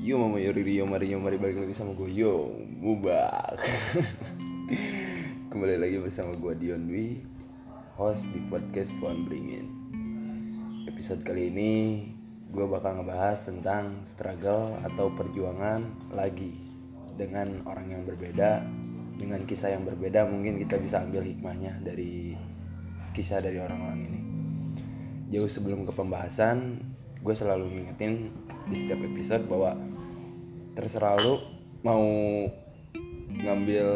Yo mama yo Rio mari yo mari balik lagi sama gue Yo Mubak Kembali lagi bersama gue Dion Dwi Host di podcast Pohon Beringin. Episode kali ini Gue bakal ngebahas tentang struggle atau perjuangan lagi Dengan orang yang berbeda Dengan kisah yang berbeda. Mungkin kita bisa ambil hikmahnya dari kisah dari orang-orang ini. Jauh sebelum ke pembahasan Gue selalu ngingetin di setiap episode bahwa terserah lu mau ngambil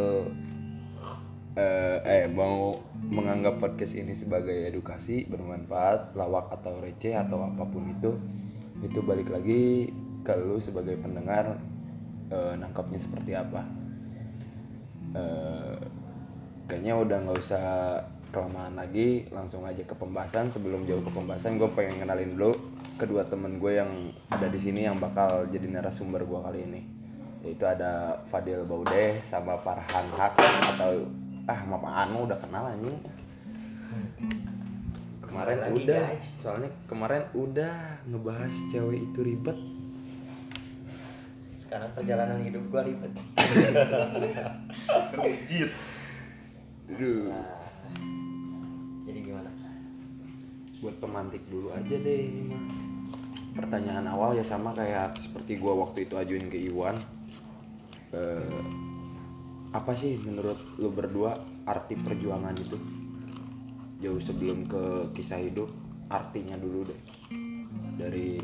eh, eh mau menganggap podcast ini sebagai edukasi bermanfaat lawak atau receh atau apa pun itu itu balik lagi ke lu sebagai pendengar eh, nangkapnya seperti apa. Eh, kayaknya udah nggak usah kelamaan lagi langsung aja ke pembahasan. Sebelum jauh ke pembahasan gue pengen kenalin dulu kedua temen gue yang ada di sini yang bakal jadi narasumber gue kali ini. Yaitu ada Fadil Baude sama Farhan Hak atau ah Mama Anu udah kenal anjing. Kemarin Lagi, udah guys. soalnya kemarin udah ngebahas cewek itu ribet. Sekarang perjalanan hidup gua ribet. Duh, nah, jadi gimana? Buat pemantik dulu aja deh ini mah pertanyaan awal ya sama kayak seperti gua waktu itu ajuin ke Iwan Eh, apa sih menurut lu berdua arti perjuangan itu jauh sebelum ke kisah hidup artinya dulu deh dari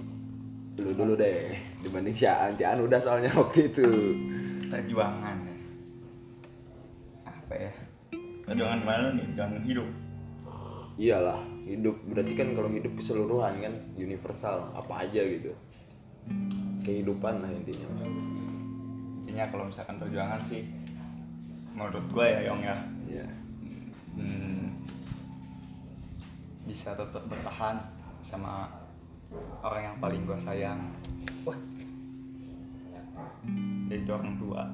lu dulu deh dibanding Cian Cian udah soalnya waktu itu Perjuangan. Apa ya? Perjuangan mana nih? Perjuangan hidup. iyalah hidup. Berarti kan kalau hidup keseluruhan kan universal apa aja gitu. Kehidupan lah intinya. Intinya kalau misalkan perjuangan sih menurut gue ya Yong ya. Ya hmm, bisa tetap bertahan sama orang yang paling gue sayang. Wah. Yaitu orang tua.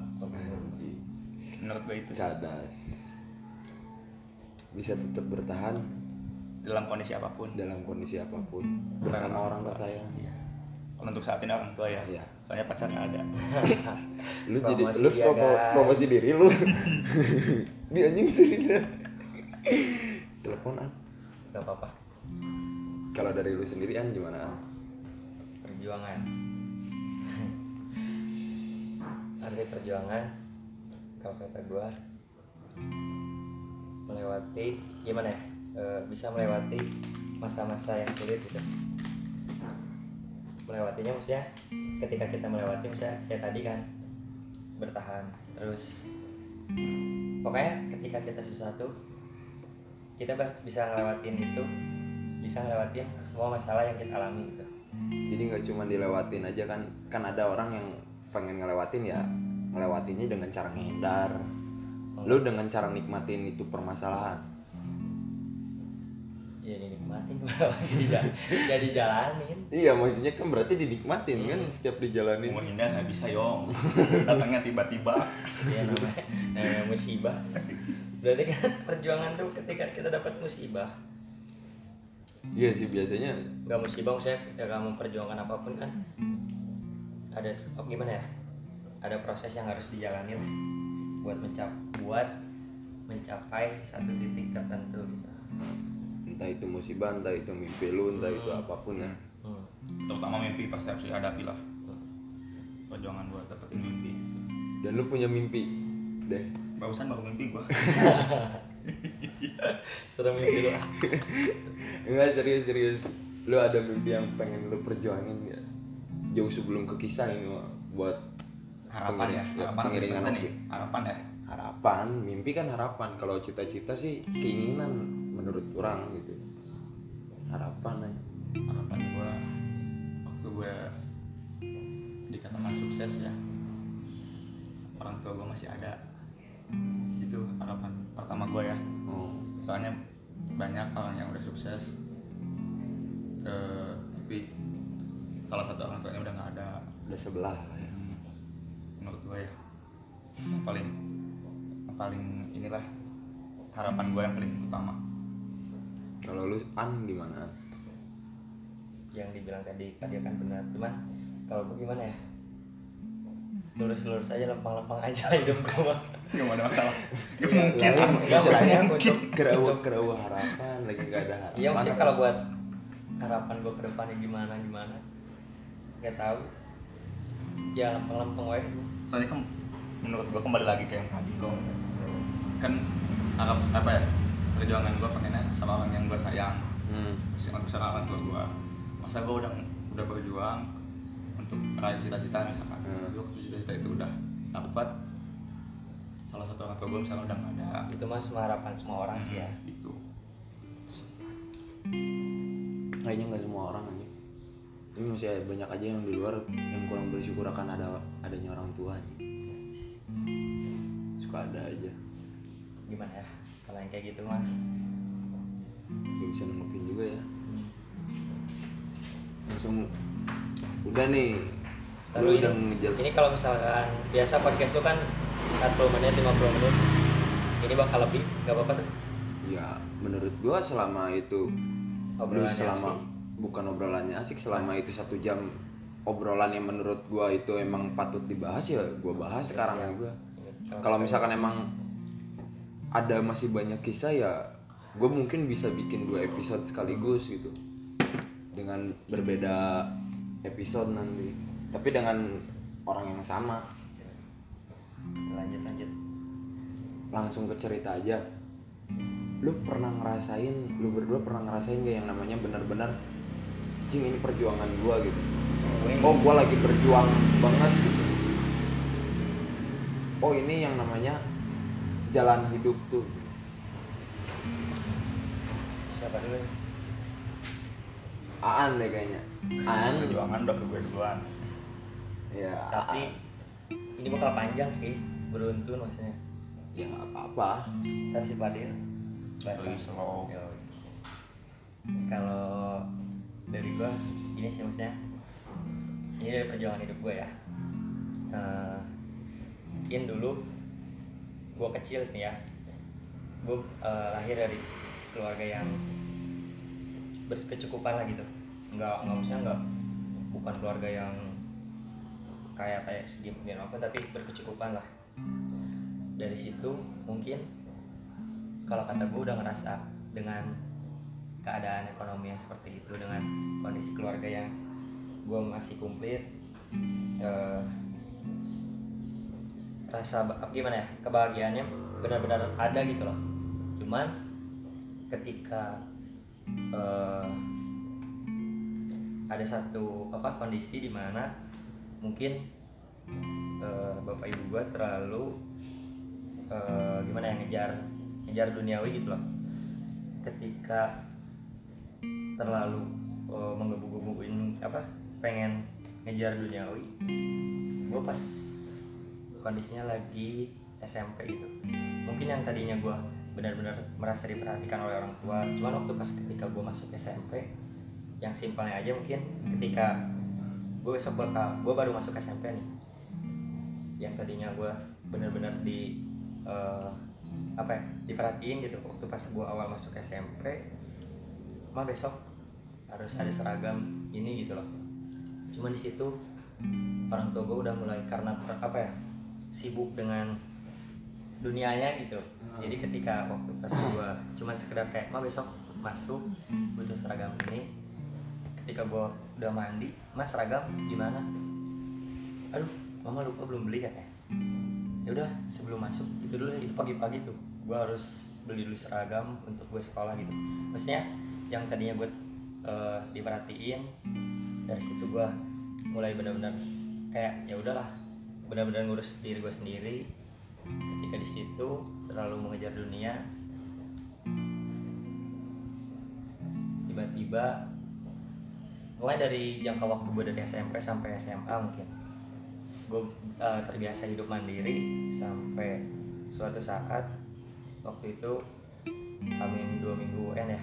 Menurut gue itu cadas bisa tetap bertahan dalam kondisi apa pun. Dalam kondisi apa pun bersama orang tersayang. Iya. Kalau untuk saat ini orang tua ya. Iya. soalnya pacar nggak ada. Lu jadi lu guys. promosi diri lu. Di anjing sih. Teleponan nggak apa-apa. Kalau dari lu sendiri an gimana An? perjuangan. Arti perjuangan kalau kata gua melewati gimana ya E, bisa melewati masa-masa yang sulit gitu. Melewatinya maksudnya ketika kita melewati misalnya kayak tadi kan bertahan terus pokoknya ketika kita susah tuh kita bisa ngelewatin itu bisa ngelewatin semua masalah yang kita alami gitu. Jadi nggak cuma dilewatin aja kan kan ada orang yang pengen ngelewatin ya ngelewatinnya dengan cara ngehindar lu dengan cara nikmatin itu permasalahan ya dinikmatin jadi jadi jalanin. Iya maksudnya kan berarti dinikmatin kan setiap dijalanin. Mau hindar nggak bisa Yong. Datangnya tiba-tiba. Ya namanya namanya musibah. Berarti kan perjuangan tuh ketika kita dapat musibah. Iya sih biasanya. Nggak musibah maksudnya ketika kamu perjuangan apa pun kan. Ada oh, gimana ya? Ada proses yang harus dijalani lah. Buat mencap buat mencapai satu titik tertentu gitu entah itu musibah entah itu mimpi lu entah itu Hmm. apa pun ya. Hmm. terutama mimpi pasti harus dihadapi lah. Perjuangan buat dapetin mimpi. Dan lu punya mimpi deh. Barusan baru mimpi gua. Serem mimpi lu ah. enggak serius serius. Lu ada mimpi yang pengen lu perjuangin ya jauh sebelum ke kisah ini buat harapan ya ya, harapan pengiringan apa nih harapan ya. Harapan. Mimpi kan harapan. Kalau cita-cita sih keinginan menurut orang gitu harapan aja harapan gua waktu gua dikatakan sukses ya orang tua gua masih ada. Itu harapan pertama gua ya. Oh. Soalnya banyak orang yang udah sukses. Eh, tapi salah satu orang tuanya udah nggak ada. Udah sebelah lah ya. Menurut gue ya. Yang paling yang paling inilah harapan gue yang paling utama kalau lu an gimana? An? yang dibilang tadi tadi kan benar. Cuman kalau gue gimana ya? Lurus-lurus aja lempang-lempang aja hidup gue mah nggak ada masalah. Nggak Iya. mungkin mungkin untuk- kerawa untuk- kerawa harapan lagi nggak ada harapan. Iya maksudnya kalau buat harapan gue ke depannya gimana gimana? Nggak tahu. Ya lempeng-lempeng wae. Soalnya kan menurut gua kembali lagi ke yang tadi lo. Kan harap apa ya? Perjuangan gua pengennya sama orang yang gua sayang. Hmm. untuk sekarang tua gua. Masa gua udah udah berjuang untuk meraih cita-cita misalkan. Hmm. Waktu cita-cita itu udah dapat. Salah satu orang tua gua misalnya udah nggak ada. Itu mah semua harapan semua orang sih ya. Itu kayaknya nggak semua orang aja ini masih banyak aja yang di luar yang kurang bersyukur akan ada adanya orang tua aja. suka ada aja. Gimana ya? Kalau yang kayak gitu mah gak bisa nenggepin juga ya hmm. langsung udah nih Lalu ini, udah ngejar ini kalau misalkan biasa podcast lu kan 40 menit 50 menit ini bakal lebih nggak apa-apa tuh ya menurut gua selama itu Obrolannya selama asik. bukan obrolannya asik selama itu satu jam obrolan yang menurut gua itu emang patut dibahas ya gua bahas sekarang Siap. juga Kalau misalkan emang ada masih banyak kisah ya gue mungkin bisa bikin dua episode sekaligus gitu. Dengan berbeda episode nanti. Tapi dengan orang yang sama. Lanjut lanjut. Langsung ke cerita aja. Lu pernah ngerasain lu berdua pernah ngerasain gak yang namanya benar-benar cing ini perjuangan gua gitu? Gue- oh gua lagi berjuang banget gitu. Oh ini yang namanya jalan hidup tuh siapa dulu? Aan deh kayaknya. Aan. Perjuangan udah ke gue duluan. Ya tapi ini bakal panjang sih beruntun maksudnya. Ya nggak apa-apa. Kasih bahasa Lebih slow. Kalau dari gua gini sih maksudnya. Ini dari perjuangan hidup gua ya. Eh, mungkin dulu gua kecil nih ya. Gua eh, lahir dari keluarga yang berkecukupan lah gitu. Nggak nggak maksudnya nggak bukan keluarga yang kayak kayak segi dan apa tapi berkecukupan lah. Dari situ mungkin kalau kata gue udah ngerasa dengan keadaan ekonomi yang seperti itu dengan kondisi keluarga yang gue masih komplit eh, rasa gimana ya kebahagiaannya benar-benar ada gitu loh. Cuman ketika eh, ada satu apa kondisi di mana mungkin eh, bapak ibu gue terlalu eh, gimana ya ngejar ngejar duniawi gitu loh. Ketika terlalu eh, menggebu-gebuin apa pengen ngejar duniawi gue pas kondisinya lagi SMP gitu. Mungkin yang tadinya gue benar-benar merasa diperhatikan oleh orang tua. Cuman waktu pas ketika gue masuk SMP yang simpelnya aja mungkin ketika gue besok bakal gue baru masuk SMP nih. Yang tadinya gue benar-benar di eh, apa ya diperhatiin gitu. Waktu pas gue awal masuk SMP mah besok harus ada seragam ini gitu loh. Cuman di situ orang tua gue udah mulai karena apa ya sibuk dengan dunianya gitu. Jadi ketika waktu pas gue cuman sekedar kayak mah besok masuk butuh seragam ini. Ketika gue udah mandi mas seragam gimana? Aduh mama lupa belum beli katanya. Ya udah sebelum masuk itu dulu itu pagi-pagi tuh. Gue harus beli dulu seragam untuk gue sekolah gitu. Maksudnya yang tadinya gue eh, diperhatiin dari situ gue mulai benar-benar kayak ya udahlah benar-benar ngurus diri gue sendiri ketika di situ terlalu mengejar dunia tiba-tiba mulai dari jangka waktu gue dari SMP sampai SMA mungkin gue eh, terbiasa hidup mandiri sampai suatu saat waktu itu amin dua minggu UN ya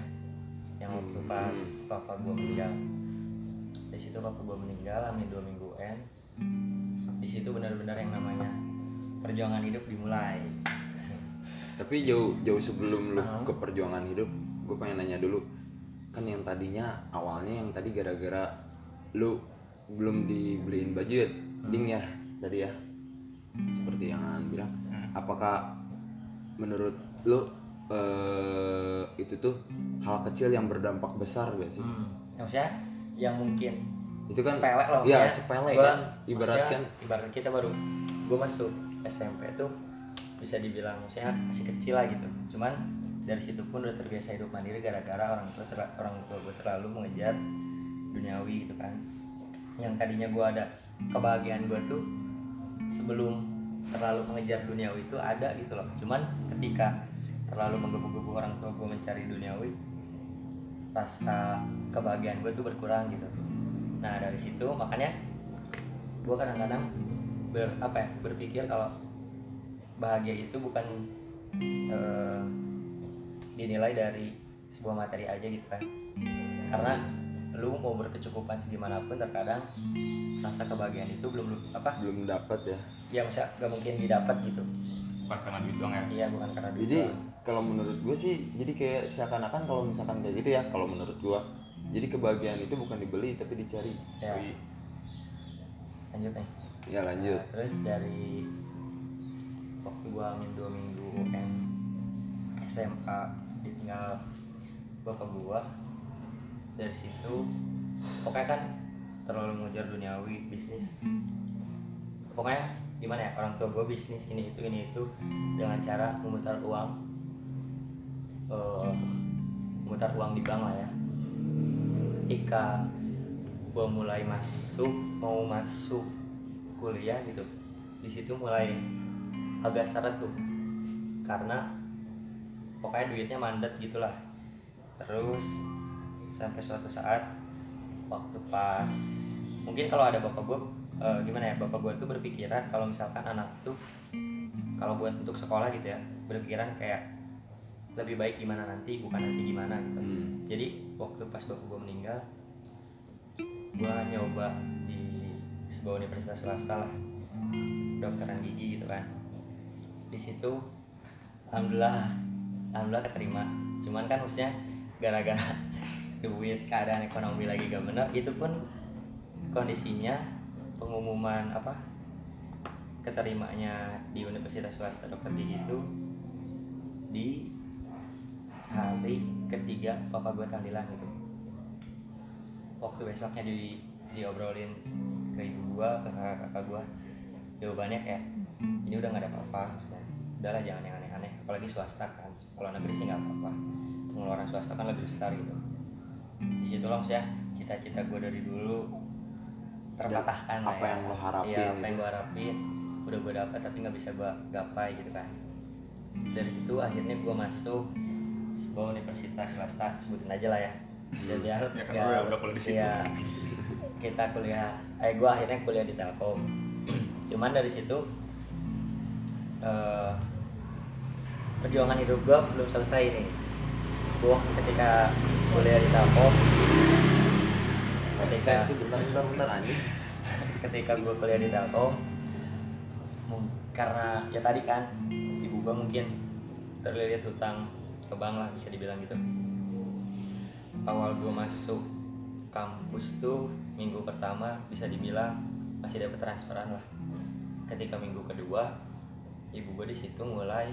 yang waktu Hmm. pas papa gue meninggal di situ papa gue meninggal amin dua minggu UN di situ benar-benar yang namanya perjuangan hidup dimulai. Tapi jauh jauh sebelum lu ke perjuangan hidup gue pengen nanya dulu. Kan yang tadinya awalnya yang tadi gara-gara lu belum dibeliin baju ya? Ding ya tadi ya. Seperti yang Aan bilang. Hmm. apakah menurut lu eh, itu tuh hal kecil yang berdampak besar gak sih? Hmm. maksudnya yang mungkin itu kan sepele loh ya sepele gua- kan ibaratkan maksudnya ibarat kita baru gue masuk SMP tuh bisa dibilang maksudnya masih kecil lah gitu. Cuman dari situ pun udah terbiasa hidup mandiri gara-gara orang tua terla- orang tua gue terlalu mengejar duniawi gitu kan. Yang tadinya gue ada kebahagiaan gue tuh sebelum terlalu mengejar duniawi itu ada gitu loh. Cuman ketika terlalu menggebu-gebu orang tua gue mencari duniawi rasa kebahagiaan gue tuh berkurang gitu. Nah dari situ makanya gue kadang-kadang ber apa ya berpikir kalau bahagia itu bukan eh, dinilai dari sebuah materi aja gitu kan. Karena lu mau berkecukupan segimanapun terkadang rasa kebahagiaan itu belum lu- apa? Belum dapat ya. Ya maksudnya gak mungkin didapat gitu. Bukan karena duit doang ya? Iya bukan karena duit jadi doang. kalau menurut gue sih jadi kayak seakan-akan kalau misalkan kayak gitu ya kalau menurut gue jadi kebahagiaan itu bukan dibeli tapi dicari. Ya. Lanjut nih ya lanjut. Nah, terus dari waktu gua amin dua minggu UN SMA ditinggal bapak gua dari situ pokoknya kan terlalu mengejar duniawi bisnis. Pokoknya gimana ya orang tua gua bisnis ini itu ini itu dengan cara memutar uang eh, memutar uang di bank lah ya. Ketika gua mulai masuk mau masuk kuliah gitu. Di situ mulai agak seret tuh. Karena pokoknya duitnya mandat gitulah. Terus sampai suatu saat waktu pas mungkin kalau ada bapak gue gimana ya bapak gue tuh berpikiran kalau misalkan anak tuh kalau buat untuk sekolah gitu ya berpikiran kayak lebih baik gimana nanti bukan nanti gimana gitu. Hmm. jadi waktu pas bapak gue meninggal gue nyoba sebuah universitas swasta lah. Dokteran gigi gitu kan. Di situ alhamdulillah alhamdulillah keterima. Cuman kan maksudnya gara-gara duit keadaan ekonomi lagi gak benar itu pun kondisinya pengumuman apa keterimanya di universitas swasta dokter gigi itu di hari ketiga papa gue tahlilan gitu. Waktu besoknya di diobrolin ke ibu gua ke kakak kakak gua jawabannya kayak ini udah nggak ada apa-apa maksudnya udahlah jangan yang aneh-aneh. Apalagi swasta kan kalau negeri sih nggak apa-apa. Pengeluaran swasta kan lebih besar gitu. Di situ loh maksudnya cita-cita gue dari dulu terpatahkan lah apa ya. yang lo harapin Iya, apa gitu. yang gue harapin udah gue dapat tapi nggak bisa gue gapai gitu kan. Dari situ akhirnya gue masuk sebuah universitas swasta sebutin aja lah ya. Bisa biar Ya kan biar- udah- udah kuliah di situ. iya, kita kuliah eh gue akhirnya kuliah di Telkom. Cuman dari situ eh, perjuangan hidup gue belum selesai nih gue ketika kuliah di Telkom ketika itu bentar bentar bentar anjing. ketika gue kuliah di Telkom karena ya tadi kan ibu gue mungkin terlilit hutang ke bank lah bisa dibilang gitu. Awal gue masuk kampus tuh minggu pertama bisa dibilang masih dapat transferan lah. Ketika minggu kedua ibu gue di situ mulai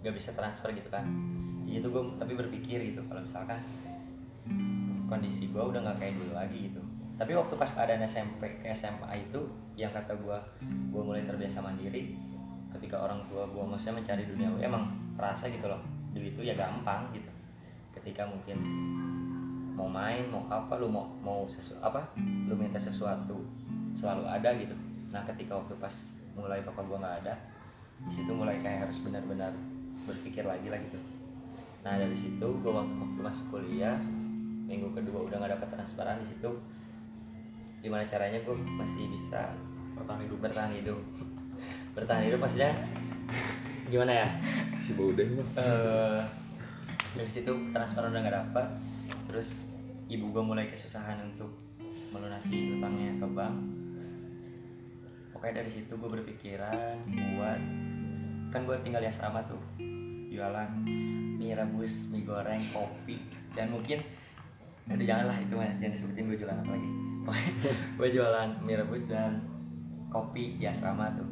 gak bisa transfer gitu kan. Di situ gue tapi berpikir gitu kalau misalkan kondisi gue udah nggak kayak dulu lagi gitu. Tapi waktu pas keadaan SMP ke SMA itu yang kata gue gue mulai terbiasa mandiri ketika orang tua gue maksudnya mencari dunia emang terasa gitu loh. Duit itu ya gampang gitu. Ketika mungkin mau main mau apa lu mau mau sesu apa lu minta sesuatu selalu ada gitu. Nah ketika waktu pas mulai papa gue nggak ada di situ mulai kayak harus benar-benar berpikir lagi lah gitu. Nah dari situ gue waktu, waktu masuk kuliah minggu kedua udah nggak dapat transparan di situ gimana caranya gue masih bisa bertahan hidup. bertahan hidup. Bertahan hidup maksudnya gimana ya? Si mah. Eh dari situ transparan udah nggak dapat terus ibu gue mulai kesusahan untuk melunasi utangnya ke bank. Pokoknya dari situ gue berpikiran buat kan gue tinggal di asrama tuh jualan mie rebus mie goreng kopi dan mungkin aduh janganlah itu mah jangan disebutin gue jualan apa lagi. Gue jualan mie rebus dan kopi di asrama tuh.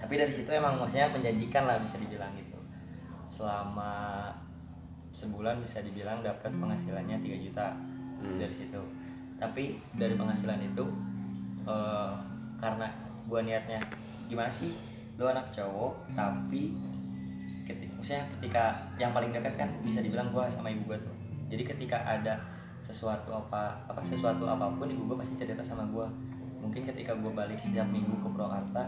Tapi dari situ emang maksudnya menjanjikan lah bisa dibilang gitu. Selama sebulan bisa dibilang dapat penghasilannya 3 juta Hmm. dari situ. Tapi dari penghasilan itu eh, karena gua niatnya gimana sih? Lu anak cowok tapi ketika, maksudnya ketika yang paling dekat kan bisa dibilang gua sama ibu gua tuh. Jadi ketika ada sesuatu apa apa sesuatu apa pun ibu gua pasti cerita sama gua. Mungkin ketika gua balik setiap minggu ke Purwakarta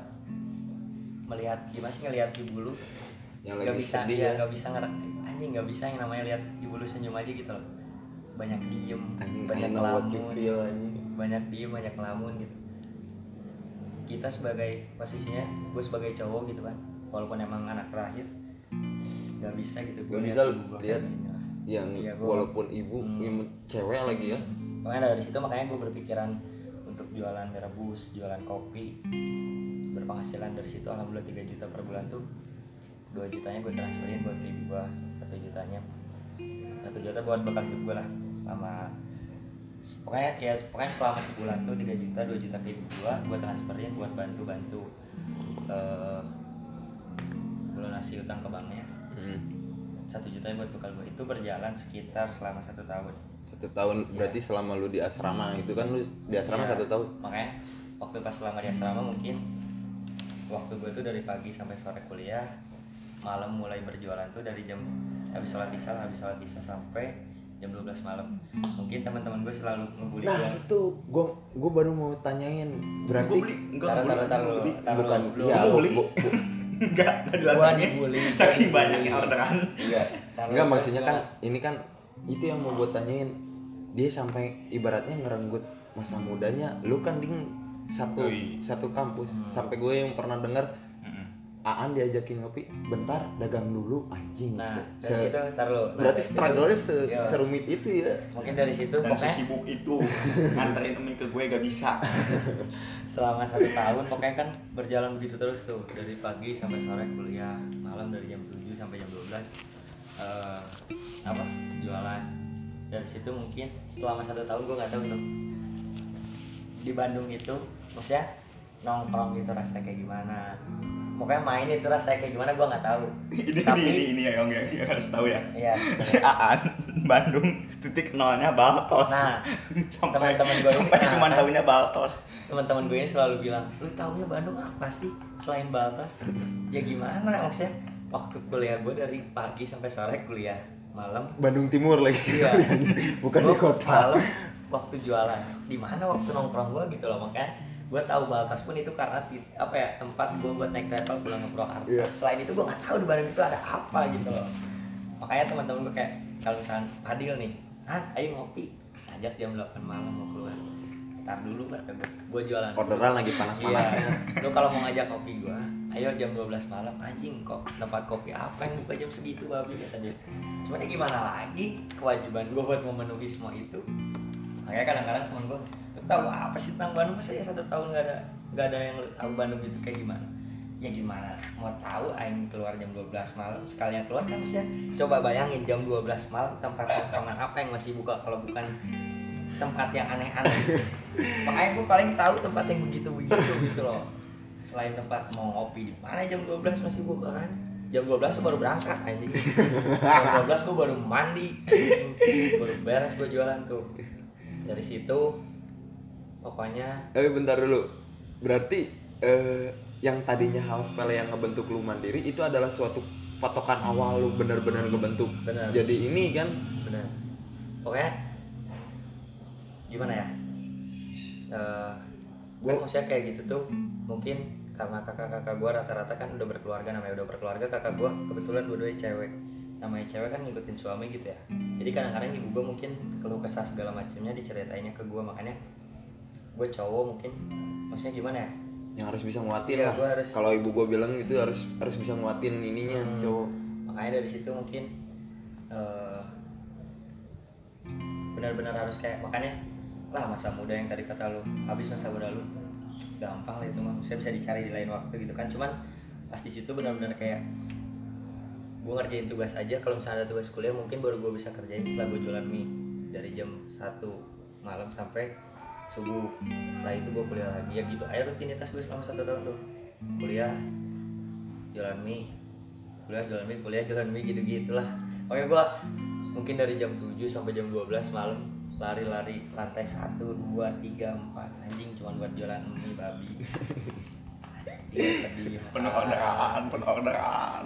melihat gimana sih ngelihat ibu lu yang nggak lagi bisa sedih ya ya. nggak bisa ngerak anjing nggak bisa yang namanya lihat ibu lu senyum aja gitu loh. Banyak diem anjing banyak ngelamun. feel anjing. Banyak diem banyak ngelamun gitu. Kita sebagai posisinya gue sebagai cowok gitu kan walaupun emang anak terakhir nggak bisa gitu Gua bisa lihat gini lah. yang Iya, gua- walaupun ibu Hmm. cewek lagi ya. Makanya dari situ makanya gue berpikiran untuk jualan mie rebus jualan kopi. Berpenghasilan dari situ alhamdulillah 3 juta per bulan tuh 2 jutanya gue transferin buat ibu gue satu jutanya. Satu juta buat bekal hidup gue lah selama pokoknya ya pokoknya selama sebulan tuh 3 juta 2 juta ke ibu gue gue transferin buat bantu bantu eh melunasi utang ke banknya. Hmm. satu jutanya buat bekal gue itu berjalan sekitar selama satu tahun. Satu tahun berarti selama lu di asrama itu kan lu di asrama Iya. satu tahun? Makanya waktu pas selama di asrama mungkin waktu gue tuh dari pagi sampai sore kuliah malam mulai berjualan tuh dari jam habis sholat isya habis sholat isya sampai jam 12 malam. Mungkin teman-teman gue selalu ngebully nah gue itu gua gua baru mau tanyain berarti taruh taruh taruh bukan iya Gua gua- beli. enggak enggak gua dilatangin dibully saking banyaknya orderan enggak Taruh enggak maksudnya kan ini kan itu yang mau gue tanyain. Dia sampai ibaratnya ngerenggut masa mudanya. Lu kan ding satu Oh, iya. satu kampus. Hmm. sampai gue yang pernah dengar. Aan diajakin ngopi bentar dagang dulu anjing. Nah se- dari se- situ taruh nah, berarti struggle-nya se- Iya. serumit itu ya. Mungkin dari situ dan pokoknya sesibuk itu nganterin mie ke gue gak bisa. Selama satu tahun pokoknya kan berjalan begitu terus tuh dari pagi sampai sore kuliah malam dari jam 7 sampai jam 12 eh apa jualan. Dari situ mungkin selama satu tahun gue nggak tahu tuh di Bandung itu maksudnya nongkrong gitu rasanya kayak gimana. Pokoknya main itu rasanya kayak gimana gue nggak tahu. Ini Tapi- ini ini ya yang yang harus tahu ya. Iya. Si Aan Bandung titik nolnya Baltos. Nah sampai teman-teman gue ini sampai nah, cuma kan. tahunya Baltos. Teman-teman gue ini selalu bilang lu taunya Bandung apa sih selain Baltas ya gimana maksudnya? Waktu kuliah gue dari pagi sampai sore kuliah malam. Bandung Timur lagi. Iya. Bukan di Gua kota. malam waktu jualan. Di mana waktu nongkrong gue gitu loh makanya gue tahu Baltas pun itu karena ti- apa ya tempat gue buat naik travel pulang ke Purwakarta. Iya. selain itu gue nggak tahu di Bandung itu ada apa gitu loh. Makanya teman-teman gue kayak kalau misalnya Fadil nih Han ayo ngopi. Ajak jam 8 malam mau keluar. Ntar dulu kata gue gue jualan orderan lagi Iya, panas-panasnya lu kalau mau ngajak kopi gua, ayo jam 12 malam. Anjing kok tempat kopi apa yang buka jam segitu babi? kata dia. Cuman ya gimana lagi kewajiban gua buat memenuhi semua itu. Makanya kadang-kadang temen lu tahu apa sih tentang Bandung? Masa ya satu tahun nggak ada nggak ada yang tahu Bandung itu kayak gimana? Ya gimana? Mau tahu aing keluar jam 12 malam sekalian keluar kan maksudnya? Coba bayangin jam 12 malam tempat tongkrongan apa yang masih buka kalau bukan tempat yang aneh-aneh. Makanya gue paling tahu tempat yang begitu-begitu gitu loh. Selain tempat mau ngopi di mana jam 12 masih buka kan? Jam 12 tuh baru berangkat anjing. Jam 12 gue baru mandi baru beres gue jualan tuh. Dari situ pokoknya tapi bentar dulu. Berarti eh, yang tadinya hal sepele yang ngebentuk lu mandiri itu adalah suatu patokan awal lu benar-benar ngebentuk. Benar. Jadi ini kan? Benar. Pokoknya gimana ya? Eh gue maksudnya kayak gitu tuh mungkin karena kakak-kakak gue rata-rata kan udah berkeluarga namanya udah berkeluarga kakak gue kebetulan dua-duanya cewek. Namanya cewek kan ngikutin suami gitu ya. Jadi kadang-kadang ibu gue mungkin keluh kesah segala macamnya diceritainnya ke gue makanya gue cowok mungkin. Maksudnya gimana ya? Yang harus bisa nguatin Iya, lah. harus- kalau ibu gua bilang itu harus harus bisa nguatin ininya Hmm. cowok. Makanya dari situ mungkin eh, benar-benar harus kayak makanya lah masa muda yang tadi kata lu habis masa muda lu gampang lah itu mah. Saya bisa dicari di lain waktu gitu kan. Cuman pas di situ benar-benar kayak gue ngerjain tugas aja. Kalau misalnya ada tugas kuliah mungkin baru gue bisa kerjain setelah gue jualan mie. Dari jam 1 malam sampai subuh setelah itu gue kuliah lagi. Ya gitu aja rutinitas gue selama satu tahun tuh. Kuliah jualan mie. Kuliah jualan mie kuliah jualan mie gitu gitulah oke gue mungkin dari jam 7 sampai jam 12 malam lari-lari lantai 1, 2, 3, 4 anjing cuma buat jualan mie babi. Iya, sedih. Penuh orderan penuh orderan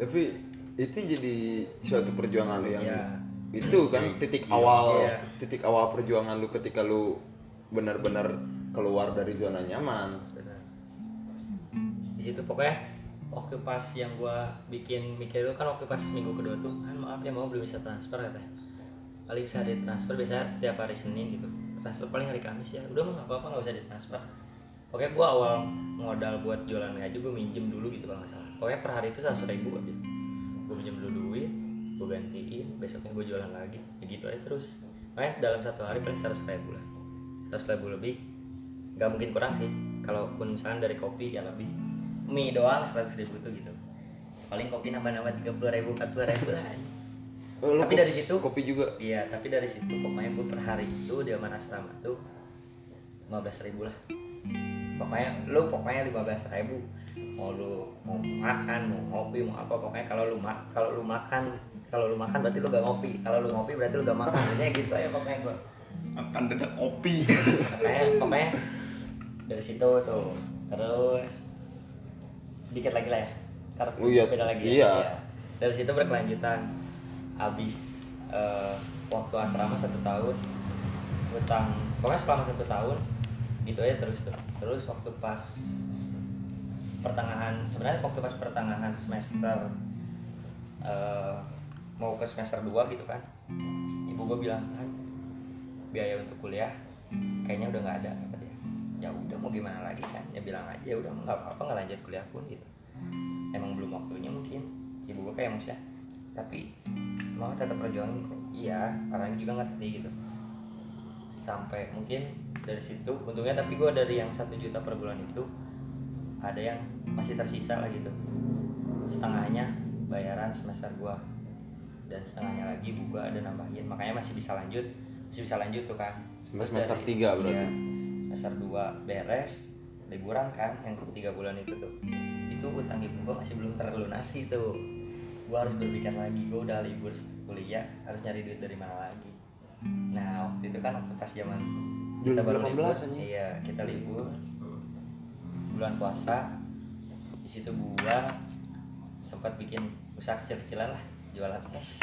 tapi itu jadi suatu perjuangan lu yang Iya. Itu kan Iya. titik Iya. awal Iya. titik awal perjuangan lu ketika lu benar-benar keluar dari zona nyaman. Di situ pokoknya waktu pas yang gua bikin mikir itu kan waktu pas minggu kedua tuh kan maaf ya mau belum bisa transfer katanya. Paling bisa ditransfer biasanya setiap hari Senin gitu. Transfer paling hari Kamis ya. Udah mah nggak apa-apa nggak usah ditransfer. Pokoknya gua awal modal buat jualan aja gua minjem dulu gitu kalau nggak salah. Pokoknya per hari itu seratus ribu aja gua minjem dulu duit gua gantiin besoknya gua jualan lagi. Ya gitu aja terus. Makanya dalam satu hari paling seratus ribu lah. Seratus ribu lebih. Nggak mungkin kurang sih. Kalaupun misalnya dari kopi ya lebih. Mie doang seratus ribu tuh gitu. Paling kopi nambah-nambah tiga puluh ribu empat puluh ribu lah. Oh, Tapi dari situ- kopi juga? Iya tapi dari situ pokoknya gue per hari itu di Aman Asrama tuh lima belas ribu lah. Pokoknya lu pokoknya lima belas ribu. Mau lu mau makan mau ngopi mau apa pokoknya kalau lu mak kalau lu makan kalau lu makan berarti lu gak ngopi. Kalau lu ngopi berarti lu gak makan. Ini gitu aja pokoknya gue akan ada kopi. Makanya pokoknya dari situ tuh. Terus sedikit lagi lah ya. Karena Oh iya, beda lagi iya. ya. dari situ berkelanjutan. Habis eh, waktu asrama satu tahun utang pokoknya selama satu tahun gitu aja terus tuh. Terus waktu pas pertengahan sebenarnya waktu pas pertengahan semester eh, mau ke semester 2 gitu kan. Ibu gue bilang kan biaya untuk kuliah kayaknya udah nggak ada kata dia. Ya udah mau gimana lagi kan? Ya bilang aja udah nggak apa-apa nggak lanjut kuliah pun gitu. Emang belum waktunya mungkin. Ibu gue kayak maksudnya tapi mau tetap perjuangin kok. Iya orangnya juga ngerti gitu. Sampai mungkin dari situ untungnya tapi gue dari yang satu juta per bulan itu ada yang masih tersisa lah gitu. Setengahnya bayaran semester gua dan setengahnya lagi gua ada nambahin. Makanya masih bisa lanjut masih bisa lanjut tuh kan Sampai semester dari- tiga berarti? iya, semester 2 beres liburan kan yang tiga bulan itu tuh. Itu utang ibu gua masih belum terlunasi tuh. Gua harus berpikir lagi gua udah libur kuliah harus nyari duit dari mana lagi. Nah waktu itu kan waktu pas zaman kita baru 2018 libur iya kita libur. Bulan puasa di situ gua sempat bikin usaha kecil-kecilan lah jualan es.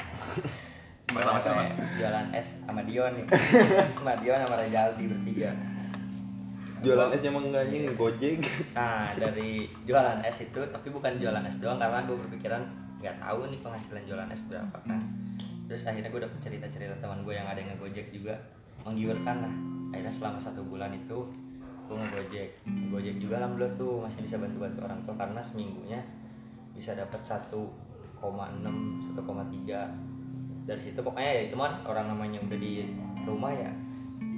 Bersama siapa? jualan es sama Dion nih. Sama Dion sama Rajaldi bertiga. Jualan es emang enggak anjing gojek. Nah dari jualan es itu tapi bukan jualan es doang karena gue berpikiran nggak tahu nih penghasilan jualan es berapa kan. Terus akhirnya gue dapet cerita-cerita teman gue yang ada yang ngegojek juga. Menggiurkan lah. Akhirnya selama satu bulan itu gue ngegojek. Ngegojek juga alhamdulillah tuh. Masih bisa bantu-bantu orang tua karena seminggunya bisa dapat 1,6 1,3 dari situ pokoknya ya itu mah orang namanya udah di rumah ya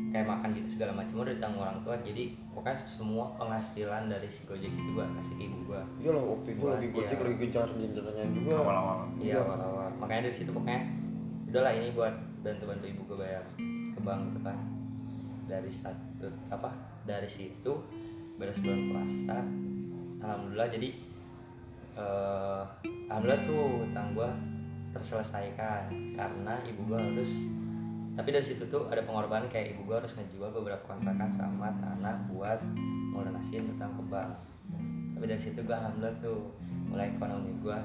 kayak makan gitu segala macam udah ditanggung orang tua. Jadi pokoknya semua penghasilan dari si gojek itu gua kasih ke ibu gua. Iya lah waktu itu lagi gojek lagi gencar-gencarnya juga. Awal-awal. Iya awal-awal. Makanya dari situ pokoknya udahlah ini buat bantu-bantu ibu gua bayar ke bank gitu kan. Dari satu apa dari situ beres bulan puasa. Alhamdulillah jadi eh alhamdulillah tuh utang gua terselesaikan karena ibu gua harus tapi dari situ tuh ada pengorbanan kayak ibu gua harus ngejual beberapa kontrakan sama tanah buat melunasiin utang ke bank. Tapi dari situ gua alhamdulillah tuh mulai ekonomi gua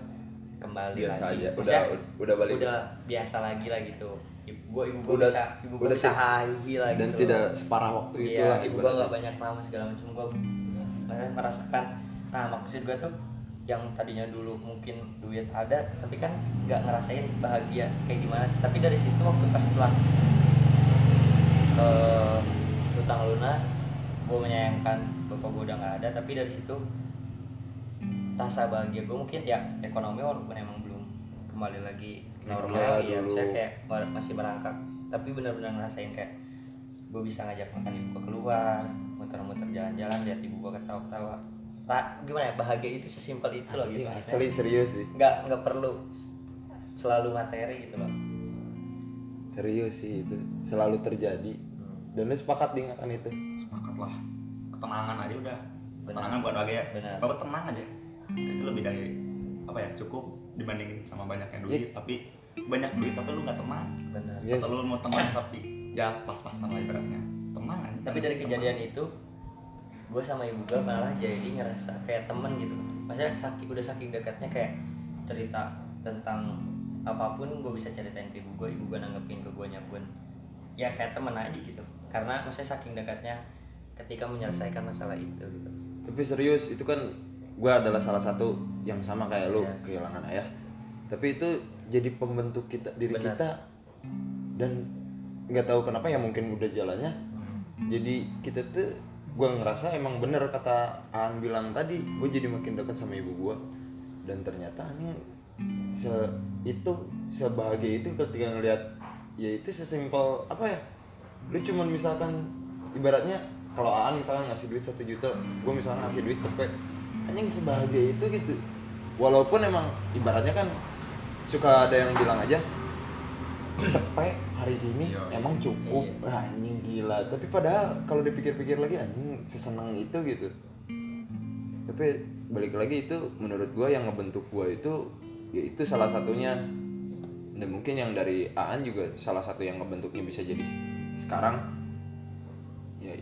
kembali biasa lagi. aja. Udah udah balik. udah biasa lagi lah gitu. Ibu gua ibu Udah- bisa ibu udah bisa lagi dan tidak separah waktu itu iya, lah ibu ibaratnya. nggak banyak lama segala macam. Makanya merasakan nah maksud gua tuh yang tadinya dulu mungkin duit ada tapi kan nggak ngerasain bahagia kayak gimana. Tapi dari situ waktu pas setelah eh utang lunas gue menyayangkan bapak gue udah nggak ada tapi dari situ rasa bahagia gue mungkin ya ekonomi walaupun emang belum kembali lagi normal ya misalnya kayak masih merangkak. Tapi benar-benar ngerasain kayak gue bisa ngajak makan ibu gue keluar muter-muter jalan-jalan lihat ibu gue ketawa-ketawa gimana ya? Bahagia itu sesimpel itu loh gitu asli serius sih. Nggak nggak perlu selalu materi gitu loh serius sih itu selalu terjadi. Dan lu sepakat dengan itu? Sepakat lah ketenangan aja udah. Kan bukan bahagia. Benar. bapak tenang aja. Itu lebih dari apa ya cukup dibandingin sama banyak yang duit tapi banyak duit tapi lu nggak tenang. Benar. Iya atau lu mau tenang tapi ya pas-pasan lah ibaratnya. Tenang aja. Tapi dari kejadian itu gue sama ibu gue malah jadi ngerasa kayak temen gitu. Maksudnya saking udah saking dekatnya kayak cerita tentang apa pun gue bisa ceritain ke ibu gue ibu gue nanggepin ke gue pun ya kayak temen aja gitu. Karena maksudnya saking dekatnya ketika menyelesaikan masalah itu gitu. Tapi serius itu kan gue adalah salah satu yang sama kayak lu Iya. kehilangan ayah. Tapi itu jadi pembentuk kita diri Benar. kita. Dan nggak tahu kenapa ya mungkin udah jalannya. Jadi kita tuh gue ngerasa emang bener kata Aan bilang tadi gue jadi makin dekat sama ibu gue dan ternyata ini se itu sebahagia itu ketika ngelihat ya itu sesimpel apa ya lu cuman misalkan ibaratnya kalau Aan misalkan ngasih duit satu juta gue misalkan ngasih duit cepet anjing sebahagia itu gitu. Walaupun emang ibaratnya kan suka ada yang bilang aja cepet hari ini Iya. emang cukup. Iya. Wah, anjing gila. Tapi padahal kalau dipikir-pikir lagi anjing sesenang itu gitu. Tapi balik lagi itu menurut gua yang ngebentuk gua itu ya itu salah satunya. Dan mungkin yang dari Aan juga salah satu yang ngebentuknya bisa jadi sekarang. Ya